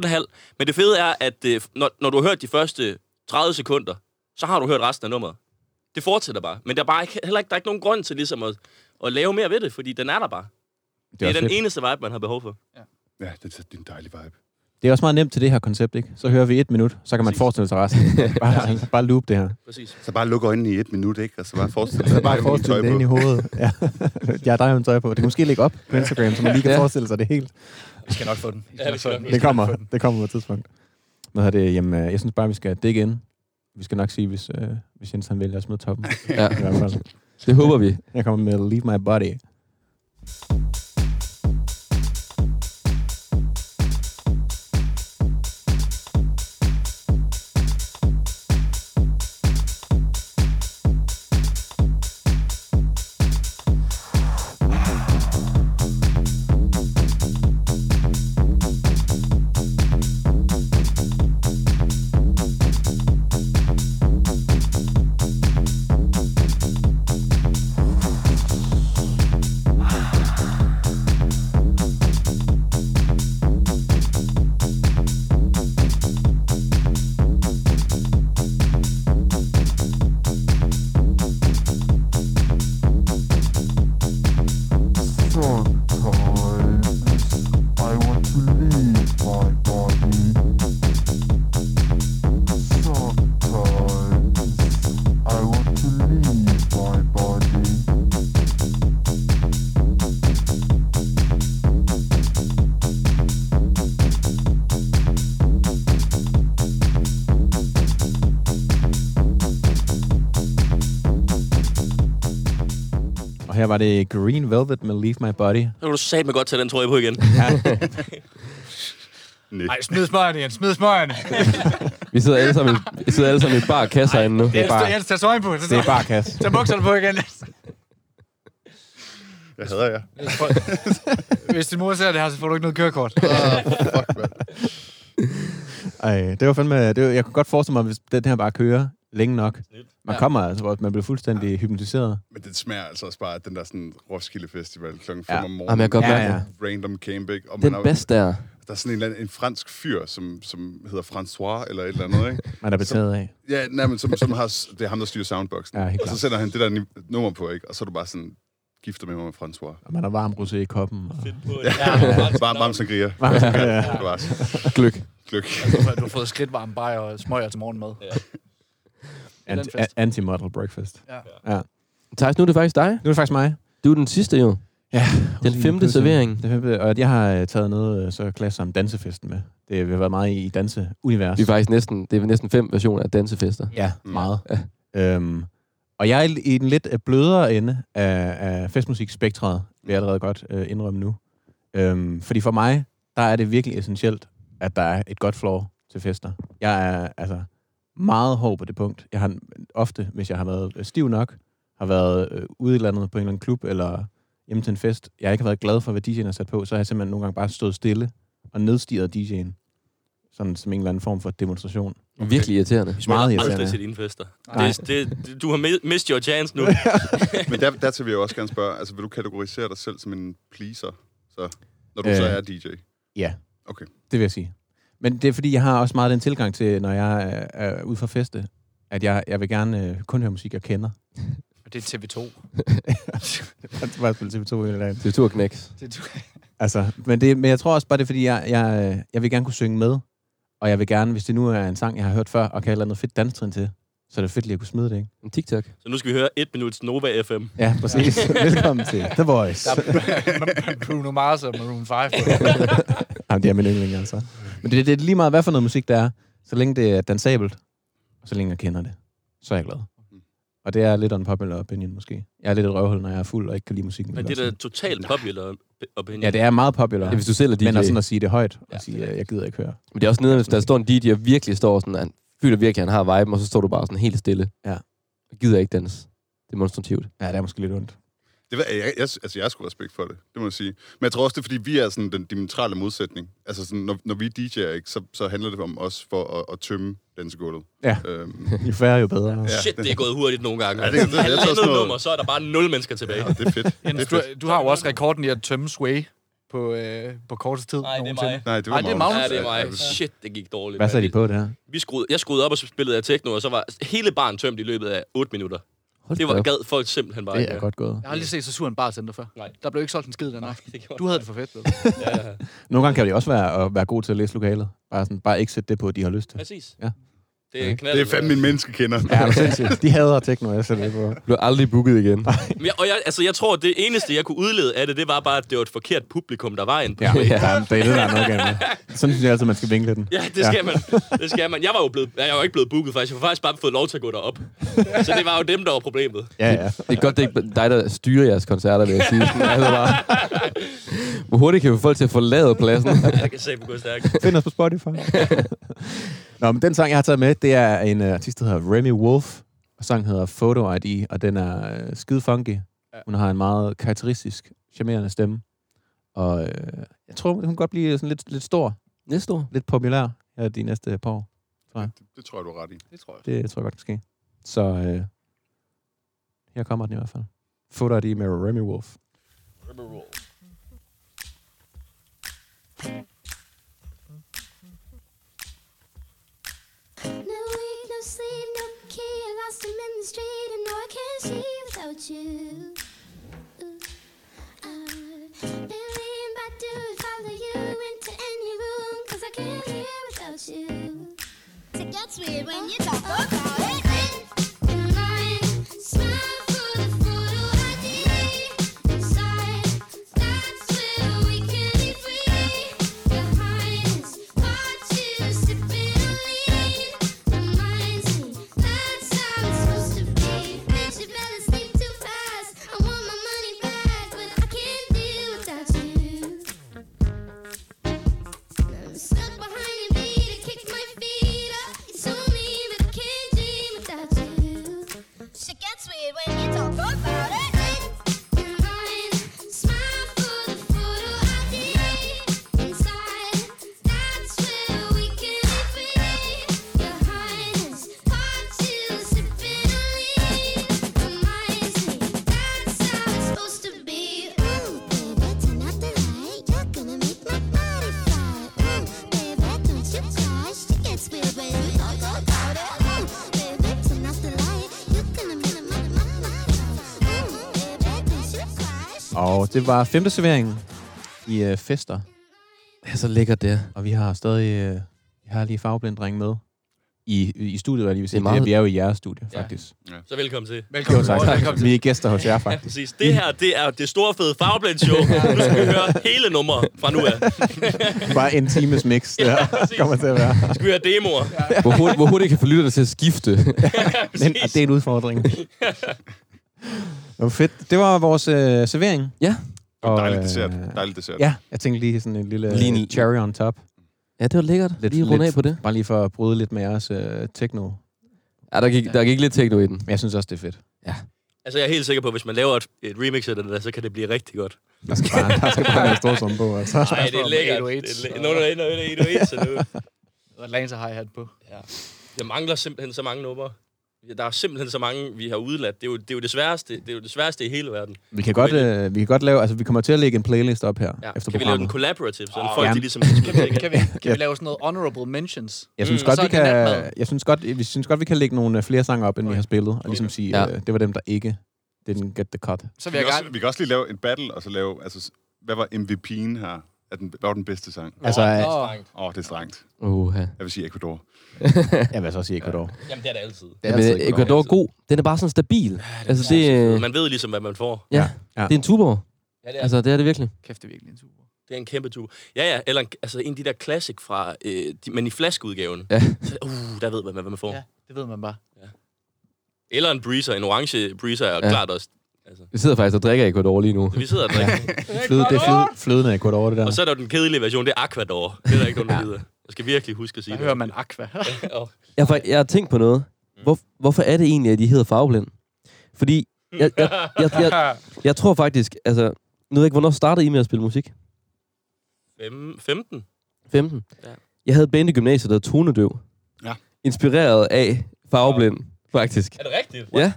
8,5. 8,5. Men det fede er, at øh, når, når du har hørt de første 30 sekunder, så har du hørt resten af nummeret. Det fortsætter bare. Men der er bare ikke, heller ikke, der er ikke nogen grund til ligesom at, at lave mere ved det, fordi den er der bare. Det er, også den fedt. eneste vibe, man har behov for. Ja, det er din dejlige vibe. Det er også meget nemt til det her koncept, ikke? Så hører vi et minut, så kan man Præcis. forestille sig resten. Bare, bare loop det her. Præcis. Så bare luk øjnene i et minut, ikke? Og så bare forestil dig, Så bare har forestille det ind i hovedet. Ja, ja der er jo en tøj på. Det kan måske ligge op på Instagram, så man lige kan Ja. forestille sig det helt. Vi skal nok få den. Ja, vi skal nok. Det kommer, det kommer på et tidspunkt. Hvad hedder det? Jamen, øh, jeg synes bare, vi skal dække ind. Vi skal nok sige, hvis, øh, hvis Jens han vælger at smide toppen. Ja, I hvert fald. det håber vi. Jeg kommer med Leave My Body. Her var det Green Velvet med Leave My Body. Så kan du satme godt tage den trøje på igen. Nej. Ej, smid smøgerne, Jens. Smid smøgerne. Vi sidder alle sammen, i- vi sidder alle sammen i bar kasse herinde nu. Det er bare, Jens, tag trøjen på. det er bare kasse. Tag bukserne på igen. Jeg hader jer. Hvis din mor ser det her, så får du ikke noget kørekort. Fuck, mand. Ej, det var fandme... Det var, jeg kunne godt forestille mig, hvis den her bare kører længe nok. Man Ja. kommer altså, hvor man bliver fuldstændig hypnotiseret. Men det smager altså også bare af den der sådan Roskilde Festival klokken 5 Ja. om Jamen, morgenen. jeg kan godt Ja, ja. det. Random camp, ikke? Og Den er- bedste der. Der er sådan en, eller anden, en fransk fyr, som, som hedder François eller et eller andet, ikke? Man er betaget af. Ja, nej, men som, som har, det er ham, der styrer soundboxen. Ja, helt og så sætter han det der nummer på, ikke? Og så er du bare sådan, gifter med mig med François. Og man har varm rosé i koppen. Og... Ja, varm, varm sangria. Varm sangria, ja. Det var Gløk. gløk. Du har fået skridtvarme bajer og smøger til morgenmad. Ja. Anti- den fest. a- Anti-model breakfast. Thijs, nu er det faktisk dig. Nu er det faktisk mig. Du er den sidste jo. Ja. Den femte servering. Den femte, og jeg har øh, taget noget øh, så klasse som dansefesten med. Det vi har været meget i danseunivers. Vi er faktisk næsten, det er næsten fem versioner af dansefester. Ja, Mm. meget. Ja. Øhm, og jeg er i den lidt øh, blødere ende af, af festmusikspektret, vil jeg allerede godt øh, indrømme nu. Øhm, fordi for mig, der er det virkelig essentielt, at der er et godt floor til fester. Jeg er altså meget hård på det punkt. Jeg har ofte, hvis jeg har været øh, stiv nok, har været øh, ude i landet på en eller anden klub, eller hjemme til en fest, jeg ikke har været glad for, hvad DJ'en har sat på, så har jeg simpelthen nogle gange bare stået stille og nedstiget DJ'en. Sådan som en eller anden form for demonstration. Virkelig irriterende. Vi Meget aldrig irriterende. til dine fester. Det, det, det, du har mi- missed your chance nu. Men der, dertil vil jeg også gerne spørge, altså vil du kategorisere dig selv som en pleaser, så, når du Øh. så er DJ? Ja. Okay. Det vil jeg sige. Men det er fordi, jeg har også meget den tilgang til, når jeg er, er ude for feste, at jeg, jeg vil gerne øh, kun høre musik, jeg kender. Det er TV2. Jeg bare spille TV2 hele dagen. Det er turknæks. Altså, men, det, men jeg tror også bare, det er fordi, jeg, jeg, øh, jeg vil gerne kunne synge med. Og jeg vil gerne, hvis det nu er en sang, jeg har hørt før, og kan have et eller andet fedt danstrin til, så er det fedt lige at kunne smide det, ikke? En TikTok. Så nu skal vi høre et minuts Nova FM. Ja, præcis. Velkommen til The Voice. Der er Bruno Mars og Maroon 5. Jamen, det er min yndling, altså. Men det, det er lige meget, hvad for noget musik det er. Så længe det er dansabelt, og så længe jeg kender det, så er jeg glad. Og det er lidt unpopular opinion, måske. Jeg er lidt et røvhul, når jeg er fuld og ikke kan lide musikken. Men det er da totalt popular opinion. Ja, det er meget popular. Ja, hvis du selv er DJ. Men at, sådan at sige det højt, og Ja, sige, at jeg gider ikke høre. Men det er også nede, hvis der står en DJ og virkelig står sådan, føler virkelig, at han har viben, og så står du bare sådan helt stille. Ja. Og gider ikke dans. Demonstrativt. Ja, det er måske lidt ondt. Det var, jeg, jeg, altså, jeg har sgu respekt for det, det må jeg sige. Men jeg tror også, det er, fordi vi er sådan den diametrale modsætning. Altså, sådan, når, når vi er DJ'er, ikke, så, så handler det om os for at, at tømme dansegulvet. Ja. Øhm, Jo færre, jo bedre. Ja. Shit, det er gået hurtigt nogle gange. Ja, det- det- jeg tror Halvandet sådan noget- nummer, så er der bare nul mennesker tilbage. ja, det er fedt. Jens, det er du, fedt. du har jo også rekorden i at tømme Sway på, øh, på kortest tid. Nej, det er mig. Nej, det var Ej, det er Magnus. Ja, det er mig. Shit, det gik dårligt. Hvad sagde de på det her? Vi skruede, jeg skruede op og spillede af techno, og så var hele baren tømt i løbet af 8 minutter. Hold Det var op. gad folk simpelthen bare Det er godt gået. Jeg har aldrig set så sur en bartender før. Nej. Der blev ikke solgt en skid den aften. Du havde det for fedt? Ja, ja. Nogle gange kan det også være at være god til at læse lokalet. Bare, sådan, bare ikke sætte det på, de har lyst til. Præcis. Ja. Det er Ja. knald. Det er fandme min menneskekender. Ja, det er sindssygt. De hader techno, jeg sætter det på. Du bliver aldrig booket igen. Men jeg, og jeg, altså, jeg tror, det eneste, jeg kunne udlede af det, det var bare, at det var et forkert publikum, der var inde på Ja, ja. Der, det er det, der er noget galt med. Sådan synes jeg altid, man skal vinkle den. Ja, det skal man. Det skal man. Jeg var jo blevet, jeg var jo ikke blevet booket, faktisk. Jeg har faktisk bare fået lov til at gå derop. Så det var jo dem, der var problemet. Ja, ja. Det er godt, det er ikke dig, der styrer jeres koncerter, vil jeg sige. Sådan, altså bare, hvor hurtigt kan vi få folk til at forlade pladsen? Jeg kan se på gå stærkt. Find os på Spotify. Nå, men den sang, jeg har taget med, det er en uh, artist, der hedder Remy Wolf. Og sangen hedder Photo ID, og den er uh, skide funky. Hun har en meget karakteristisk, charmerende stemme. Og uh, jeg tror, hun kan godt blive sådan lidt, lidt stor, Næste år. lidt populær her de næste par år. Det, det tror jeg, du har ret i. Det tror jeg. Det tror jeg godt kan ske. Så uh, her kommer den i hvert fald. Photo ID med Remy Wolf. No week, no sleep, no key. I lost him in the street, and no, I can't see without you. Ooh, I do follow you into any room, 'cause I can't hear without you. It gets weird when you talk about it. Og det var femte serveringen i uh, fester. Det er så lækkert, det. Og vi har stadig uh, vi har lige farveblindring med i, i studiet, hvad jeg lige vil sige. Det er meget- Vi er jo i jeres studie, Ja. faktisk. Så velkommen til. Velkommen. Jo, tak. Velkommen til. Vi er gæster hos jer, Ja, faktisk. præcis. Det her, det er det store fede Farveblend Show. Nu skal vi høre hele nummer fra nu af. Bare en times mix, der præcis. kommer til at være. Nu skal vi høre demoer. Hvor hurtigt, hvor hurtigt kan få lytterne til at skifte. Men, det er en udfordring. Det var fedt. Det var vores øh, servering. Ja. Og, Dejlig dessert. øh, Dejlig dessert. Ja, jeg tænkte lige sådan en lille Lige en- cherry on top. Ja, det var lækkert. Lidt- Lige runde af på det. Bare lige for at bryde lidt med jeres øh, techno. Ja, der gik, der gik lidt techno i den. Men jeg synes også, det er fedt. Altså, jeg er helt sikker på, at hvis man laver et, et remix af det der, så kan det blive rigtig godt. Der skal bare, der skal bare en stor sum på. Altså. Nej, det er lækkert. 808s, Det er læ- og- Nå, nå, nå, nå, 808, så nu. Og Atlanta har hat på. Der mangler simpelthen så mange numre. Der er simpelthen så mange, vi har udladt. Det er jo det, er jo det sværeste. Det er jo det sværeste i hele verden. Vi kan godt, øh, vi kan godt lave, altså vi kommer til at lægge en playlist op her Ja. efter Kan vi lave den programmet. collaborative, så Åh, folk gerne. de ligesom kan vi, kan vi, kan vi lave sådan noget honorable mentions? Jeg synes Mm, godt, vi kan, jeg synes godt, vi synes godt, vi kan lægge nogle øh, flere sange op, end vi har spillet, og ligesom sige, Ja. øh, det var dem, der ikke didn't get the cut. Så Vi vil jeg kan, gerne... også, vi kan også lige lave en battle, og så lave... Altså, hvad var MVP'en her? Er den, hvad var den bedste sang? Altså, øh, Åh, oh, det er strengt. Uh, Jeg vil sige Ecuador. jeg vil så sige Ecuador. Jamen, det er det altid. Det er Men altid øh, Ecuador er god. Den er bare sådan stabil. Altså, det, øh, Man ved ligesom, hvad man får. ja, Ja. det er en tuborg. Ja, det er, Altså, det er det virkelig. kæft, det er virkelig en super. det er en kæmpe tur. Ja, ja. Eller en, altså en af de der classic fra... Øh, de, men i flaskeudgaven. Ja. Så, uh, der ved man, hvad man får. Ja, det ved man bare. Eller en breezer. En orange breezer er Ja. ja. klart også. Altså, Vi sidder faktisk og drikker Ecuador lige nu. vi sidder og drikker. Fløde, det er fløde, flødende Ecuador, det der. Og så er der jo den kedelige version, det er Aquador. Det er der ikke nogen, der gider. Jeg skal virkelig huske at sige Der det. hører man aqua. Jeg har, jeg har tænkt på noget. Hvor, hvorfor er det egentlig, at de hedder farveblind? Fordi jeg, jeg, jeg, jeg, jeg tror faktisk, altså, nu ved jeg ikke, hvornår startede I med at spille musik? Fem, 15? 15? Ja. Jeg havde et band i gymnasiet, der hed Tonedøv. Ja. inspireret af Farveblind, faktisk. Er det rigtigt? Ja.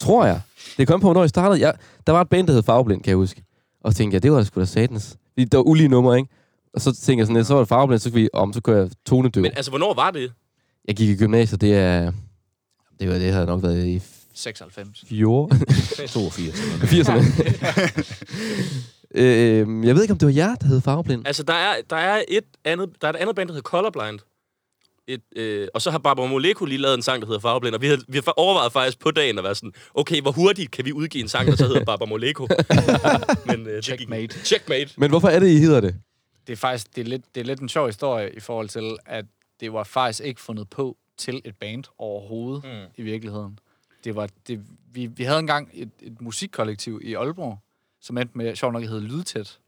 Tror jeg. Det kom på, hvornår jeg startede. Jeg, der var et band, der hed Farveblind, kan jeg huske. Og så tænkte jeg, det var da sgu da satans. Fordi der var ulige numre, ikke? Og så tænkte jeg sådan lidt, så var det Farveblind, så kunne vi, om, så kunne jeg tonedøv. Men altså, hvornår var det? Jeg gik i gymnasiet, det er... Det, var, det havde nok været i 96. 14. 82. 80'erne. øh, jeg ved ikke, om det var jer, der hed Farveblind. Altså, der er, der er, et, andet, der er et andet band, der hedder Colorblind. Et, øh, og så har Barbara Moleko lige lavet en sang, der hedder Farveblind. Og vi har, vi har overvejet faktisk på dagen at være sådan, okay, hvor hurtigt kan vi udgive en sang, der så hedder Barbara Moleko? Men, øh, det gik- Checkmate. Checkmate. Men hvorfor er det, I hedder det? Det er faktisk det er lidt, det er lidt en sjov historie i forhold til, at det var faktisk ikke fundet på til et band overhovedet mm. i virkeligheden. Det var, det, vi, vi havde engang et, et musikkollektiv i Aalborg, som endte med, sjovt nok, hed Lydtæt.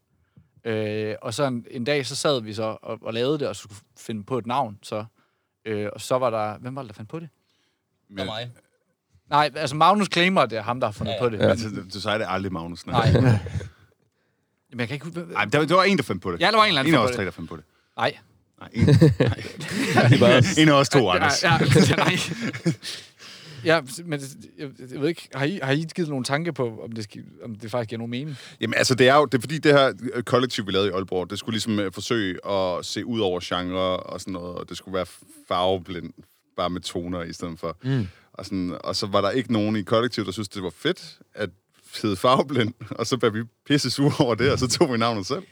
Øh, og så en, en dag, så sad vi så og, og lavede det, og skulle finde på et navn. Så, øh, og så var der... Hvem var det, der fandt på det? Men, mig. Nej, altså Magnus claimer, det er ham, der har fundet ja, ja. på det. ja. Altså, du sagde det aldrig, Magnus. Nej. Jamen, jeg kan ikke... Nej, der, der var en, der fandt på det. Ja, der var en eller anden, En af os fandt på tre, det. der fandt på det. Nej. Nej, en, nej. en af os to, Anders. Ja, ja, ja, nej. Ja, men jeg, jeg ved ikke, har I, har I givet nogle tanker på, om det, skal, om det faktisk giver nogen mening? Jamen altså, det er jo det er fordi, det her øh, kollektiv, vi lavede i Aalborg, det skulle ligesom øh, forsøge at se ud over genre og sådan noget, og det skulle være farveblind, bare med toner i stedet for. Mm. Og, sådan, og så var der ikke nogen i kollektivet, der synes det var fedt at hedde farveblind, og så blev vi pisse sure over det, og så tog vi navnet selv.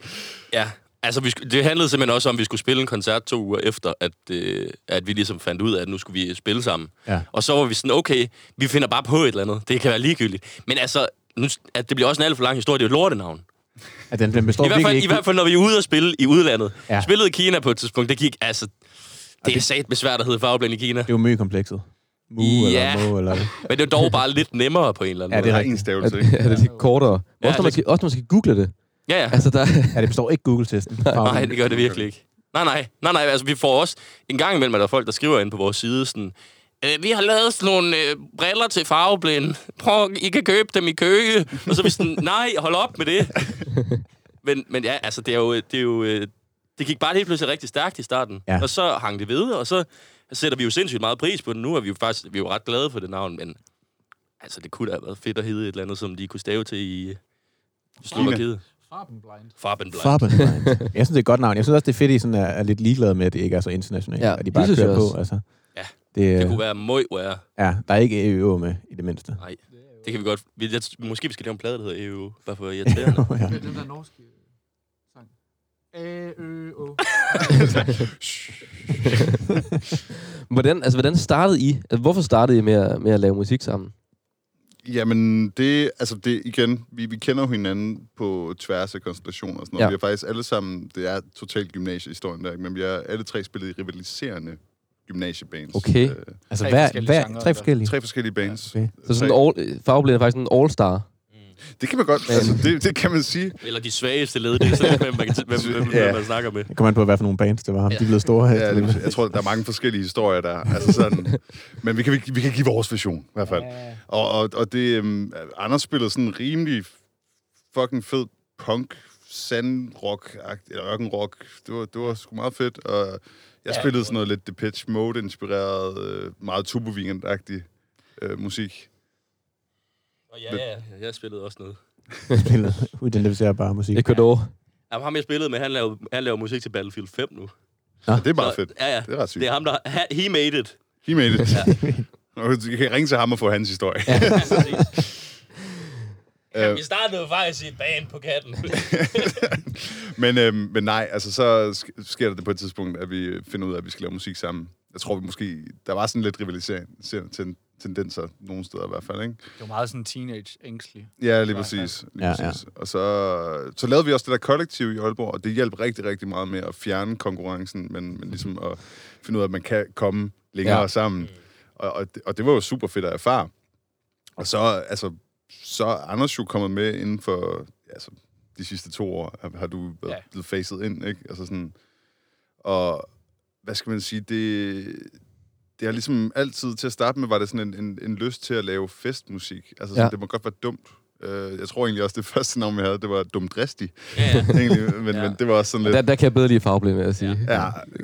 Ja, altså vi, sk- det handlede simpelthen også om, at vi skulle spille en koncert to uger efter, at, øh, at vi ligesom fandt ud af, at nu skulle vi spille sammen. Ja. Og så var vi sådan, okay, vi finder bare på et eller andet. Det kan være ligegyldigt. Men altså, nu, at det bliver også en alt for lang historie. Det er jo et lortenavn. At den, den består I hvert, fald, ikke... I hvert fald, når vi er ude og spille i udlandet. Ja. Ja. Spillede i Kina på et tidspunkt, det gik, altså... Det er sat med svært at hedde farveblind i Kina. Det er jo mø-komplekset. Mu Ja. eller mo, eller... Men det er dog bare lidt nemmere på en eller anden Ja, det er måde. Der er en stavelse, Er, ikke? er det lidt kortere? Ja, også, når man det- skal, også når man skal google det. Ja, ja. Altså, der, Ja, det består ikke Google-testen. Nej, det gør det virkelig ikke. Nej, nej. Nej, nej. Altså, vi får også en gang imellem, at der er folk, der skriver ind på vores side sådan... Øh, vi har lavet sådan nogle øh, briller til farveblind. Prøv, I kan købe dem i Køge. Og så er vi sådan, nej, hold op med det. Men, men ja, altså, det er jo... Det, er jo, øh, det gik bare helt pludselig rigtig stærkt i starten. Ja. Og så hang det ved, og så sætter vi jo sindssygt meget pris på det. Nu er vi jo faktisk vi er jo ret glade for det navn, men altså, det kunne da have været fedt at hedde et eller andet, som de kunne stave til i Slovakiet. Farbenblind. Farbenblind. Farbenblind. Jeg synes, det er et godt navn. Jeg synes også, det er fedt, at I sådan er, er lidt ligeglade med, at det ikke er så internationalt. Ja, at de det bare synes kører på. Altså. Ja, det, Det øh, kunne være møg, være. Ja, der er ikke EØ med i det mindste. Nej, det kan vi godt. Vi, jeg, måske vi skal lave en plade, der hedder EU, bare for irriterende. ja. Den der norske sang. A, Ø, O. hvordan, altså, hvordan startede I? Altså, hvorfor startede I med at, med at lave musik sammen? Jamen, det, altså det, igen, vi, vi kender jo hinanden på tværs af konstellationer og sådan noget. Ja. Ja. Vi har faktisk alle sammen, det er totalt gymnasiehistorien der, ikke? men vi har alle tre spillet i rivaliserende gymnasiebands. Okay. Øh, Altså, Tre hvad, forskellige hvad, genrer, tre forskellige. tre forskellige bands. Okay. Så sådan all, farveblind er faktisk en all-star. Det kan man godt, altså det, det kan man sige. Eller de svageste led, det er sådan, hvem man, kan- hvem, hvem, hvem, Ja. man snakker med. Det kommer an på, hvad for nogle bands det var. De er blevet store her. Ja, det, jeg tror, der er mange forskellige historier der. Altså sådan, men vi kan, vi, vi kan give vores version, i hvert fald. Og, og, og det, um, Anders spillede sådan en rimelig fucking fed punk, sandrock, eller ørkenrock. Det var, det var sgu meget fedt. Og jeg spillede sådan noget lidt Depeche Mode-inspireret, øh, meget turbovingent-agtig øh, musik. Og ja, ja, jeg spillede også noget. spillet uidentificerbar musik. Ecuador. Jamen, ham jeg spillede med, han laver, han laver musik til Battlefield 5 nu. Ja, det er meget Så- fedt. Ja, ja. Det er ret sygt. Det er ham, der... ha- He made it. He made it. Og Du kan ringe til ham og få hans historie. Ja, vi startede jo faktisk i et band på katten. Men, øhm, men nej, altså så sk- sker der det på et tidspunkt, at vi finder ud af, at vi skal lave musik sammen. Jeg tror, vi måske... Der var sådan lidt rivalisering, ser- ten, tendenser nogle steder i hvert fald, ikke? Det var meget sådan teenage ængstelig. Ja, lige præcis. Lige Ja, ja, ja. præcis. Og så, så lavede vi også det der kollektiv i Aalborg, og det hjalp rigtig, rigtig meget med at fjerne konkurrencen, men, men ligesom at finde ud af, at man kan komme længere Ja. sammen. Og, og, det, og det var jo super fedt at erfare. Og så, altså, så er Anders jo kommet med inden for altså, de sidste to år, har, du været, ja. blevet facet ind, ikke? Altså sådan, og hvad skal man sige, det, det har ligesom altid, til at starte med, var det sådan en, en, en lyst til at lave festmusik. Altså sådan, Ja. det må godt være dumt Øh, jeg tror egentlig også, det første navn, jeg havde, det var Dumdristig. Ja, ja. Egentlig, men, Ja. ja. men det var også sådan lidt... Der, der kan jeg bedre lide farveblind, vil jeg sige. Ja,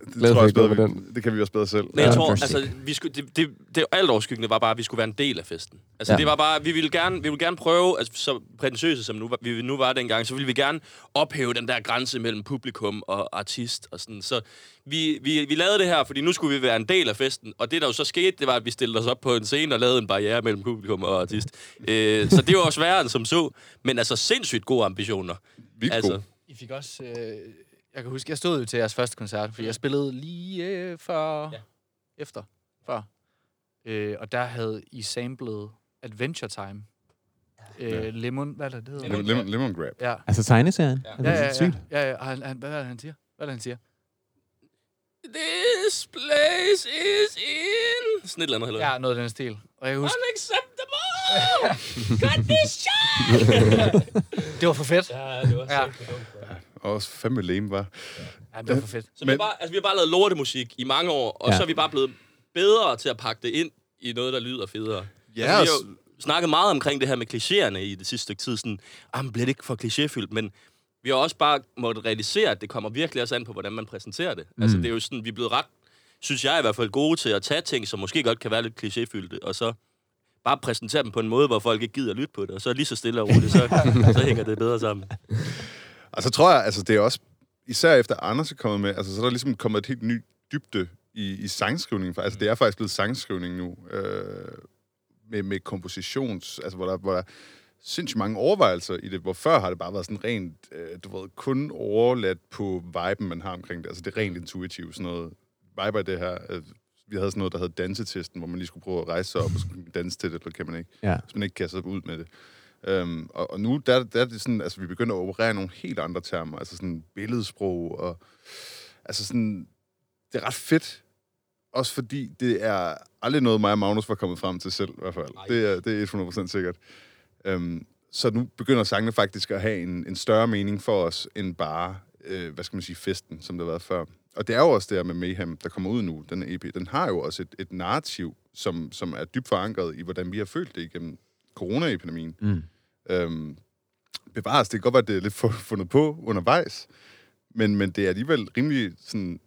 det Glad tror jeg også bedre, med vi, det kan vi også bedre selv. Men jeg Ja. tror, altså, vi skulle, det, det, det alt overskyggende var bare, at vi skulle være en del af festen. Altså, Ja. ja. det var bare, vi ville gerne, vi ville gerne prøve, altså, så prætentiøse som nu, vi nu var dengang, så ville vi gerne ophæve den der grænse mellem publikum og artist og sådan. Så vi, vi, vi lavede det her, fordi nu skulle vi være en del af festen, og det der jo så skete, det var, at vi stillede os op på en scene og lavede en barriere mellem publikum og artist. Øh, så det var jo sværere end som så, men altså sindssygt gode ambitioner. Vildt altså, god. I fik også... Øh, jeg kan huske, jeg stod jo til jeres første koncert, fordi jeg spillede lige øh, før... Ja. Efter. Før. Øh, og der havde I samlet Adventure Time. Øh, Lemon... Hvad er det, det hedder? Lemon, lemon, lemon grab. Ja. Altså tegneserien? Ja. Ja, ja, ja. ja, ja. Han, han, hvad er det, han siger? Hvad er det, han siger? This place is in... Sådan et eller andet, eller? Ja, noget af den stil. Og jeg kan huske, Unacceptable! Condition! det var for fedt. Ja, det var Ja. ja. Og også fandme lame, var. Ja, det var for fedt. Så vi, har Men- bare, altså, vi har bare lavet lortemusik i mange år, og Ja. så er vi bare blevet bedre til at pakke det ind i noget, der lyder federe. Ja, altså, vi altså- har jo snakket meget omkring det her med klichéerne i det sidste stykke tid. Sådan, ah, men bliver det ikke for klichéfyldt? Men vi har også bare måttet realisere, at det kommer virkelig også an på, hvordan man præsenterer det. Mm. Altså, det er jo sådan, vi er blevet ret, synes jeg i hvert fald, gode til at tage ting, som måske godt kan være lidt klichéfyldte, og så bare præsentere dem på en måde, hvor folk ikke gider lytte på det, og så lige så stille og roligt, så, så hænger det bedre sammen. Og så tror jeg, altså det er også, især efter Anders er kommet med, altså så er der ligesom kommet et helt ny dybde i, i sangskrivningen. Altså det er faktisk blevet sangskrivning nu, øh, med, med kompositions, altså hvor der, hvor der er sindssygt mange overvejelser i det, hvor før har det bare været sådan rent, øh, du ved, kun overladt på viben, man har omkring det. Altså det er rent intuitivt, sådan noget vibe af det her. Vi havde sådan noget, der hed dansetesten, hvor man lige skulle prøve at rejse sig op og danse til det, eller kan man ikke Ja. hvis man ikke kan så ud med det. Øhm, og, og nu der, der er det sådan, altså vi begynder at operere nogle helt andre termer, altså sådan billedsprog, og altså sådan, det er ret fedt, også fordi det er aldrig noget, mig og Magnus var kommet frem til selv, i hvert fald. Det er, det er 100% sikkert. Øhm, så nu begynder sangene faktisk at have en, en større mening for os, end bare, øh, hvad skal man sige, festen, som det har været før. Og det er jo også det her med Mayhem, der kommer ud nu, den EP, den har jo også et, et narrativ, som, som er dybt forankret i, hvordan vi har følt det igennem coronaepidemien. Mm. Øhm, bevares, det kan godt være, at det er lidt fu- fundet på undervejs, men, men det er alligevel rimelig, sådan,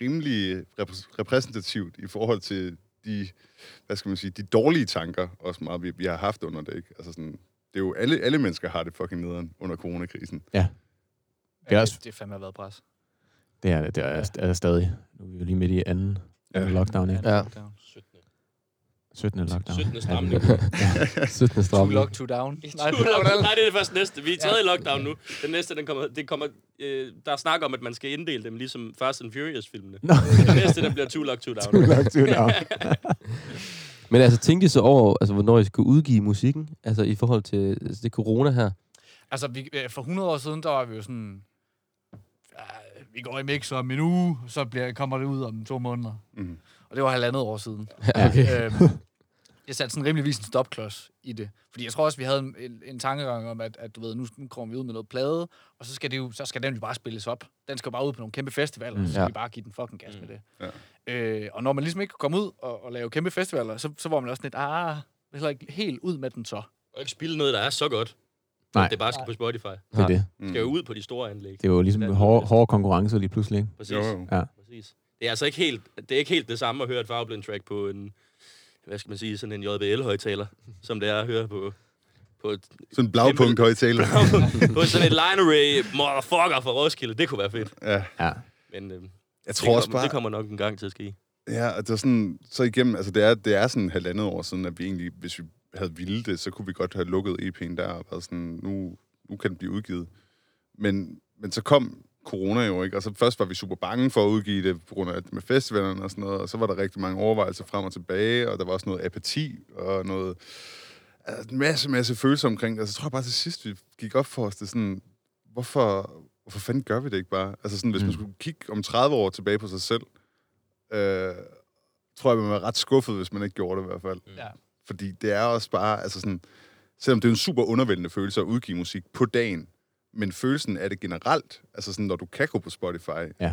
rimelig repræs- repræsentativt i forhold til de, hvad skal man sige, de dårlige tanker, også meget, vi, vi har haft under det, ikke? Altså sådan, det er jo, alle, alle mennesker har det fucking nederen under coronakrisen. Det er Ja, også- det, det fandme har været pres. Det er det. Det er, er stadig. Nu er vi jo lige midt i anden, Ja. lockdown, ja. Ja. 17. lockdown. 17. Ja, stramning. det- 17. Two stram. lock, two down. Nej, Two lock- Nej, det er det første næste. Vi er tredje lockdown nu. Den næste, den kommer, det kommer, øh, der er snak om, at man skal inddele dem, ligesom Fast and Furious-filmene. Nå. Den næste, den bliver Two Lock, Two Down. lockdown. Men altså, tænkte I så over, altså, hvornår I skulle udgive musikken? Altså, i forhold til altså, det corona her? Altså, vi, øh, for 100 år siden, der var vi jo sådan... Ja, vi går i mix om en uge, så bliver, kommer det ud om to måneder. Mhm. Og det var halvandet år siden. Ja, okay. øhm, jeg satte sådan rimeligvis en stopklods i det. Fordi jeg tror også, vi havde en, en, en tankegang om, at, at du ved, nu, nu kommer vi ud med noget plade, og så skal, det jo, så skal den jo bare spilles op. Den skal jo bare ud på nogle kæmpe festivaler, Mm. mm, så skal Ja. vi bare give den fucking gas mm. med det. Ja. Øh, og når man ligesom ikke kan komme ud og, og lave kæmpe festivaler, så, så var man også lidt, ah, heller ikke helt ud med den så. Og ikke spille noget, der er så godt. Nej. Det bare skal på Spotify. Det er det. Det skal jo ud på de store anlæg. Det er jo ligesom Den- hård, hård konkurrence lige pludselig, ikke? Præcis. Jo, jo. Ja. Præcis. Det er altså ikke helt det, er ikke helt det samme at høre et farveblind track på en, hvad skal man sige, sådan en JBL-højtaler, som det er at høre på, på, et, Sådan en blagpunkt højtaler. på sådan et line array motherfucker fra Roskilde. Det kunne være fedt. ja. Ja. Men øh, Jeg det, tror også bare... det kommer nok en gang til at ske. Ja, og det var sådan, så igennem, altså det er, det er sådan halvandet år siden, at vi egentlig, hvis vi havde ville det, så kunne vi godt have lukket EP'en der, og været sådan, nu, nu kan den blive udgivet. Men, men så kom corona jo, ikke? Og så først var vi super bange for at udgive det, på grund af med festivalerne og sådan noget, og så var der rigtig mange overvejelser frem og tilbage, og der var også noget apati, og noget, altså en masse, masse følelser omkring det. Og så tror jeg bare til sidst, vi gik op for os, det sådan, hvorfor, hvorfor fanden gør vi det ikke bare? Altså sådan, hvis mm. man skulle kigge om 30 år tilbage på sig selv, øh, tror jeg, man var ret skuffet, hvis man ikke gjorde det i hvert fald. Ja. Fordi det er også bare, altså sådan, selvom det er en super undervældende følelse at udgive musik på dagen, men følelsen af det generelt, altså sådan, når du kan gå på Spotify, Ja.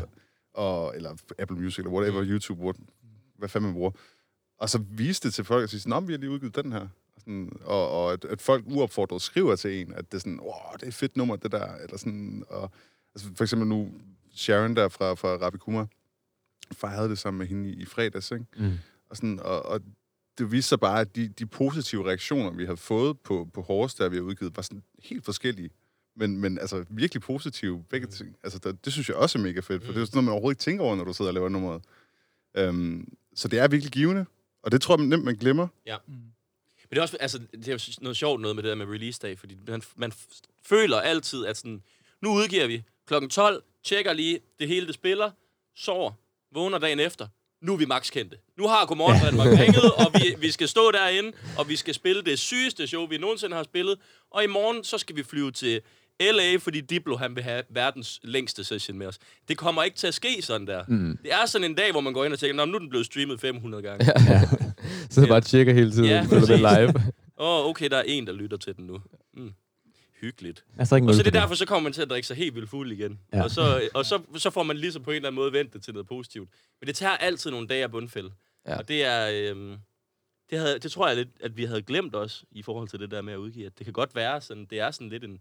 og, eller Apple Music, eller whatever, YouTube, what, hvad fanden man bruger, og så vise det til folk og sige, sådan, "Nå, vi har lige udgivet den her. Sådan, og, og at, at folk uopfordret skriver til en, at det er sådan, wow, det er et fedt nummer, det der. Eller sådan, og, altså for eksempel nu, Sharon der fra, fra Rabi Kuma, fejrede det sammen med hende i, i fredags, ikke? Mm. Og, sådan, og, og det viste sig bare, at de, de positive reaktioner, vi har fået på, på Horse, der vi har udgivet, var sådan helt forskellige. Men, men altså virkelig positive, begge ting. Altså, der, det synes jeg også er mega fedt, for det er sådan noget, man overhovedet ikke tænker over, når du sidder og laver nummeret. Um, så det er virkelig givende, og det tror jeg nemt, man glemmer. Men det er også, altså, det er noget sjovt noget med det der med release day, fordi man, man føler altid, at sådan, nu udgiver vi klokken 12, tjekker lige, det hele det spiller, sover, vågner dagen efter, nu er vi max kendte. Nu har Godmorgen Danmark ringet, og vi, vi skal stå derinde, og vi skal spille det sygeste show, vi nogensinde har spillet. Og i morgen, så skal vi flyve til LA, fordi Diplo han vil have verdens længste session med os. Det kommer ikke til at ske sådan der. Mm. Det er sådan en dag, hvor man går ind og tænker, Nå, nu er den blevet streamet 500 gange. Så jeg bare tjekker hele tiden, Ja, ja, præcis. live. Åh, oh, okay, der er en, der lytter til den nu. Mm. Hyggeligt. Altså ikke Og så det er derfor, så kommer man til at drikke sig helt vildt fuld igen. Ja. Og, så, og så, så får man ligesom på en eller anden måde vendt det til noget positivt. Men det tager altid nogle dage af bundfælde. Ja. Og det er... Øhm, det, havde, det tror jeg lidt, at vi havde glemt også, i forhold til det der med at udgive. At det kan godt være sådan, det er sådan lidt en,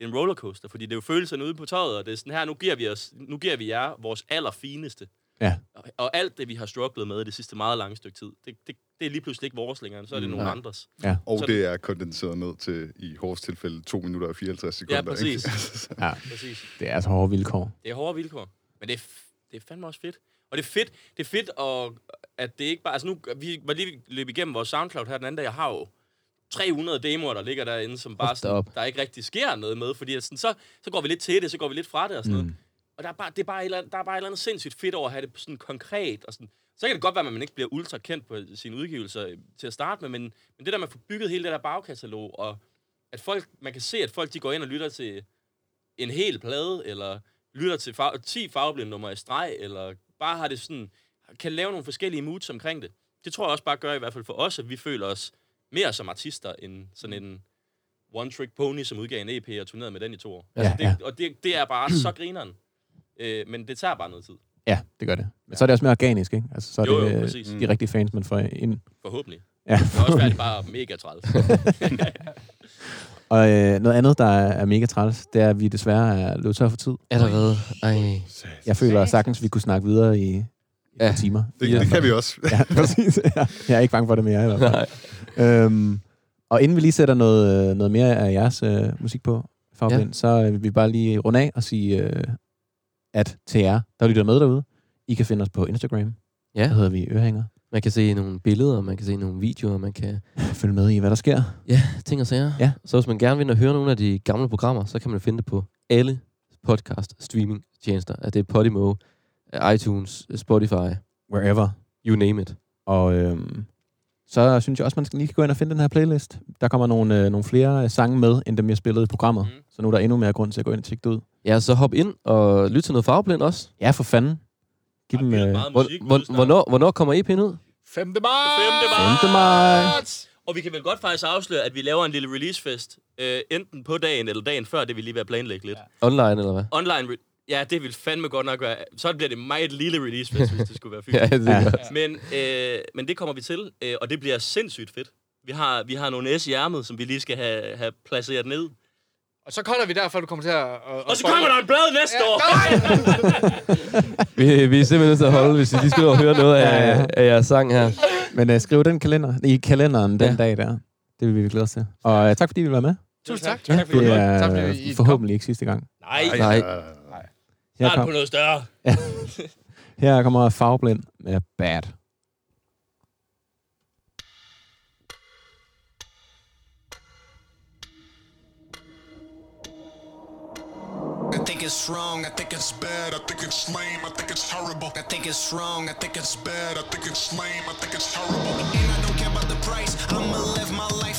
en rollercoaster, fordi det er jo følelserne ude på tøjet, og det er sådan her, nu giver vi, os, nu giver vi jer vores allerfineste. Ja. Og, og alt det, vi har strugglet med det sidste meget lange stykke tid, det, det, det er lige pludselig ikke vores længere, så er det Mm. nogle Ja. andres. Og Så- det er kondenseret ned til, i Horse tilfælde, 2 minutter og 54 sekunder. Ja, præcis. Ikke? Ja, Præcis. det er altså hårde vilkår. Det er hårde vilkår. Men det er, det er fandme også fedt. Og det er fedt, det er fedt og, at det ikke bare... Altså nu, vi var lige løb igennem vores SoundCloud her den anden dag. Jeg har jo 300 demoer, der ligger derinde, som bare sådan, der ikke rigtig sker noget med. Fordi at sådan, så, så går vi lidt til det, så går vi lidt fra det og sådan. Mm. noget. Og der er, bare, det er bare et eller andet, der er bare et eller andet sindssygt fedt over at have det sådan konkret. Og sådan. Så kan det godt være, at man ikke bliver ultra kendt på sine udgivelser øh, til at starte med, men, men det der med at få bygget hele det der bagkatalog, og at folk, man kan se, at folk de går ind og lytter til en hel plade, eller lytter til far- 10 farveblinde numre i streg, eller bare har det sådan, kan lave nogle forskellige moods omkring det. Det tror jeg også bare gør i hvert fald for os, at vi føler os mere som artister, end sådan en one-trick pony, som udgav en EP og turnerede med den i to år. Ja, altså det, ja. Og det, det er bare så grineren. Øh, men det tager bare noget tid. Ja, det gør det. Men så er det også mere organisk, ikke? Altså, så er Jo, det jo, øh, præcis. de rigtige fans, man får ind. Forhåbentlig. Ja. Det kan også være, det bare er mega træls. Og øh, noget andet, der er, er mega træls, det er, at vi desværre er løbet tør for tid. Allerede. Ej. Jeg føler sagtens, vi kunne snakke videre i Ja. timer. Det, det kan vi også. Ja, præcis. Ja. Jeg er ikke bange for det mere. i hvert fald. Nej. Øhm, og inden vi lige sætter noget, øh, noget mere af jeres øh, musik på, Fagblind, ja. så øh, vil vi bare lige runde af og sige, øh, at til jer, der lytter med derude, I kan finde os på Instagram. Ja, Der hedder vi Ørehænger. man kan se nogle billeder, man kan se nogle videoer, man kan... Følg med i, hvad der sker. Ja, ting og sager. Ja. Så hvis man gerne vil høre nogle af de gamle programmer, så kan man finde det på alle podcast streaming tjenester. At det er Podimo, iTunes, Spotify, Wherever. you name it. Og øhm, så synes jeg også, man skal lige gå ind og finde den her playlist. Der kommer nogle, øh, nogle flere sange med, end dem, jeg spillede i programmet. Mhm. Så nu er der endnu mere grund til at gå ind og tjekke det ud. Ja, så hop ind og lyt til noget farveblind også. Ja, for fanden. Giv dem... Øh, meget Hvor, musik hvor, hvornår, hvornår kommer EP'en ud? 5. marts! 5. 5. maj. Og vi kan vel godt faktisk afsløre, at vi laver en lille releasefest, øh, enten på dagen eller dagen før, det vil lige være planlægge lidt. Ja. Online, eller hvad? Online, ja, det vil fandme godt nok være. Så bliver det meget lille releasefest, hvis det skulle være Ja, fysisk. det Ja. Men, øh, men det kommer vi til, øh, og det bliver sindssygt fedt. Vi har, vi har nogle S i ærmet, som vi lige skal have, have placeret ned. Og så kolder vi derfor, du kommer til at... at Og så kommer der en blad næste år! Vi, vi er simpelthen nødt til at holde, hvis I lige skal og høre noget Ja, af, ja. af jeres sang her. Men øh, skriv den kalender, i kalenderen den Ja. dag der. Det vil vi glæde os til. Og øh, tak fordi I vil være med. Tusind tak. Ja, tak er Tak, I øh, kom. forhåbentlig ikke sidste gang. Nej, Ej, Nej. ja, ja, ja. Her, snart kom, på noget større. her kommer Fagblind med Bad. I think it's wrong, I think it's bad, I think it's lame, I think it's horrible. I think it's wrong, I think it's bad, I think it's lame, I think it's horrible. And I don't care about the price, I'ma live my life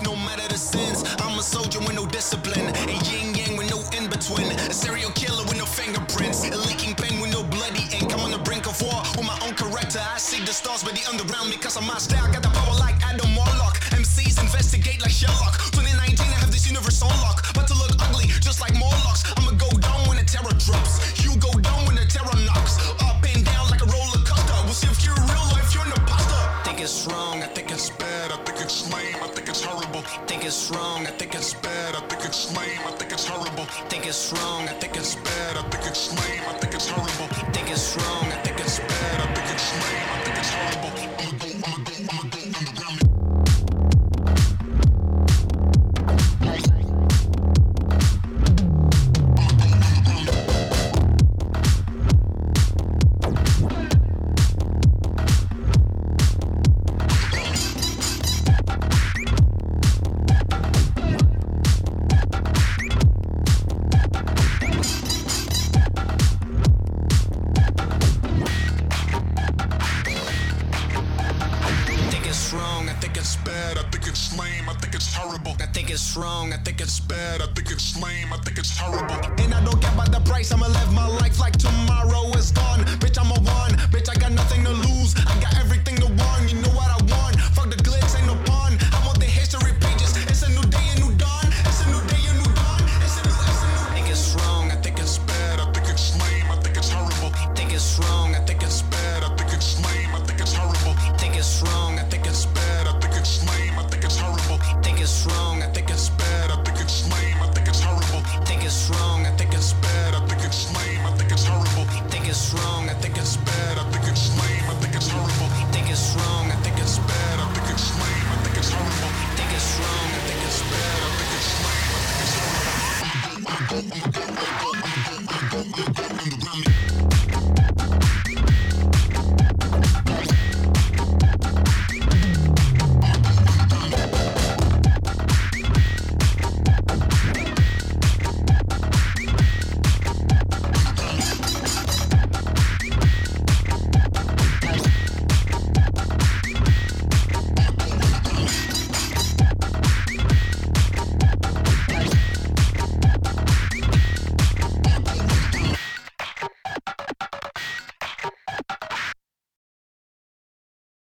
because of my style. Got the power like Adam Warlock. MCs investigate like Sherlock. 2019, I have this universe on lock. But to look ugly, just like Morlocks. I'ma go down when the terror drops. You go down when the terror knocks. Up and down like a roller coaster. We'll see if you're real or if you're an imposter. Think it's wrong, I think it's bad, I think it's lame, I think it's horrible. Think it's wrong, I think it's bad, I think it's lame, I think it's horrible. Think it's wrong, I think it's bad, I think it's lame, I think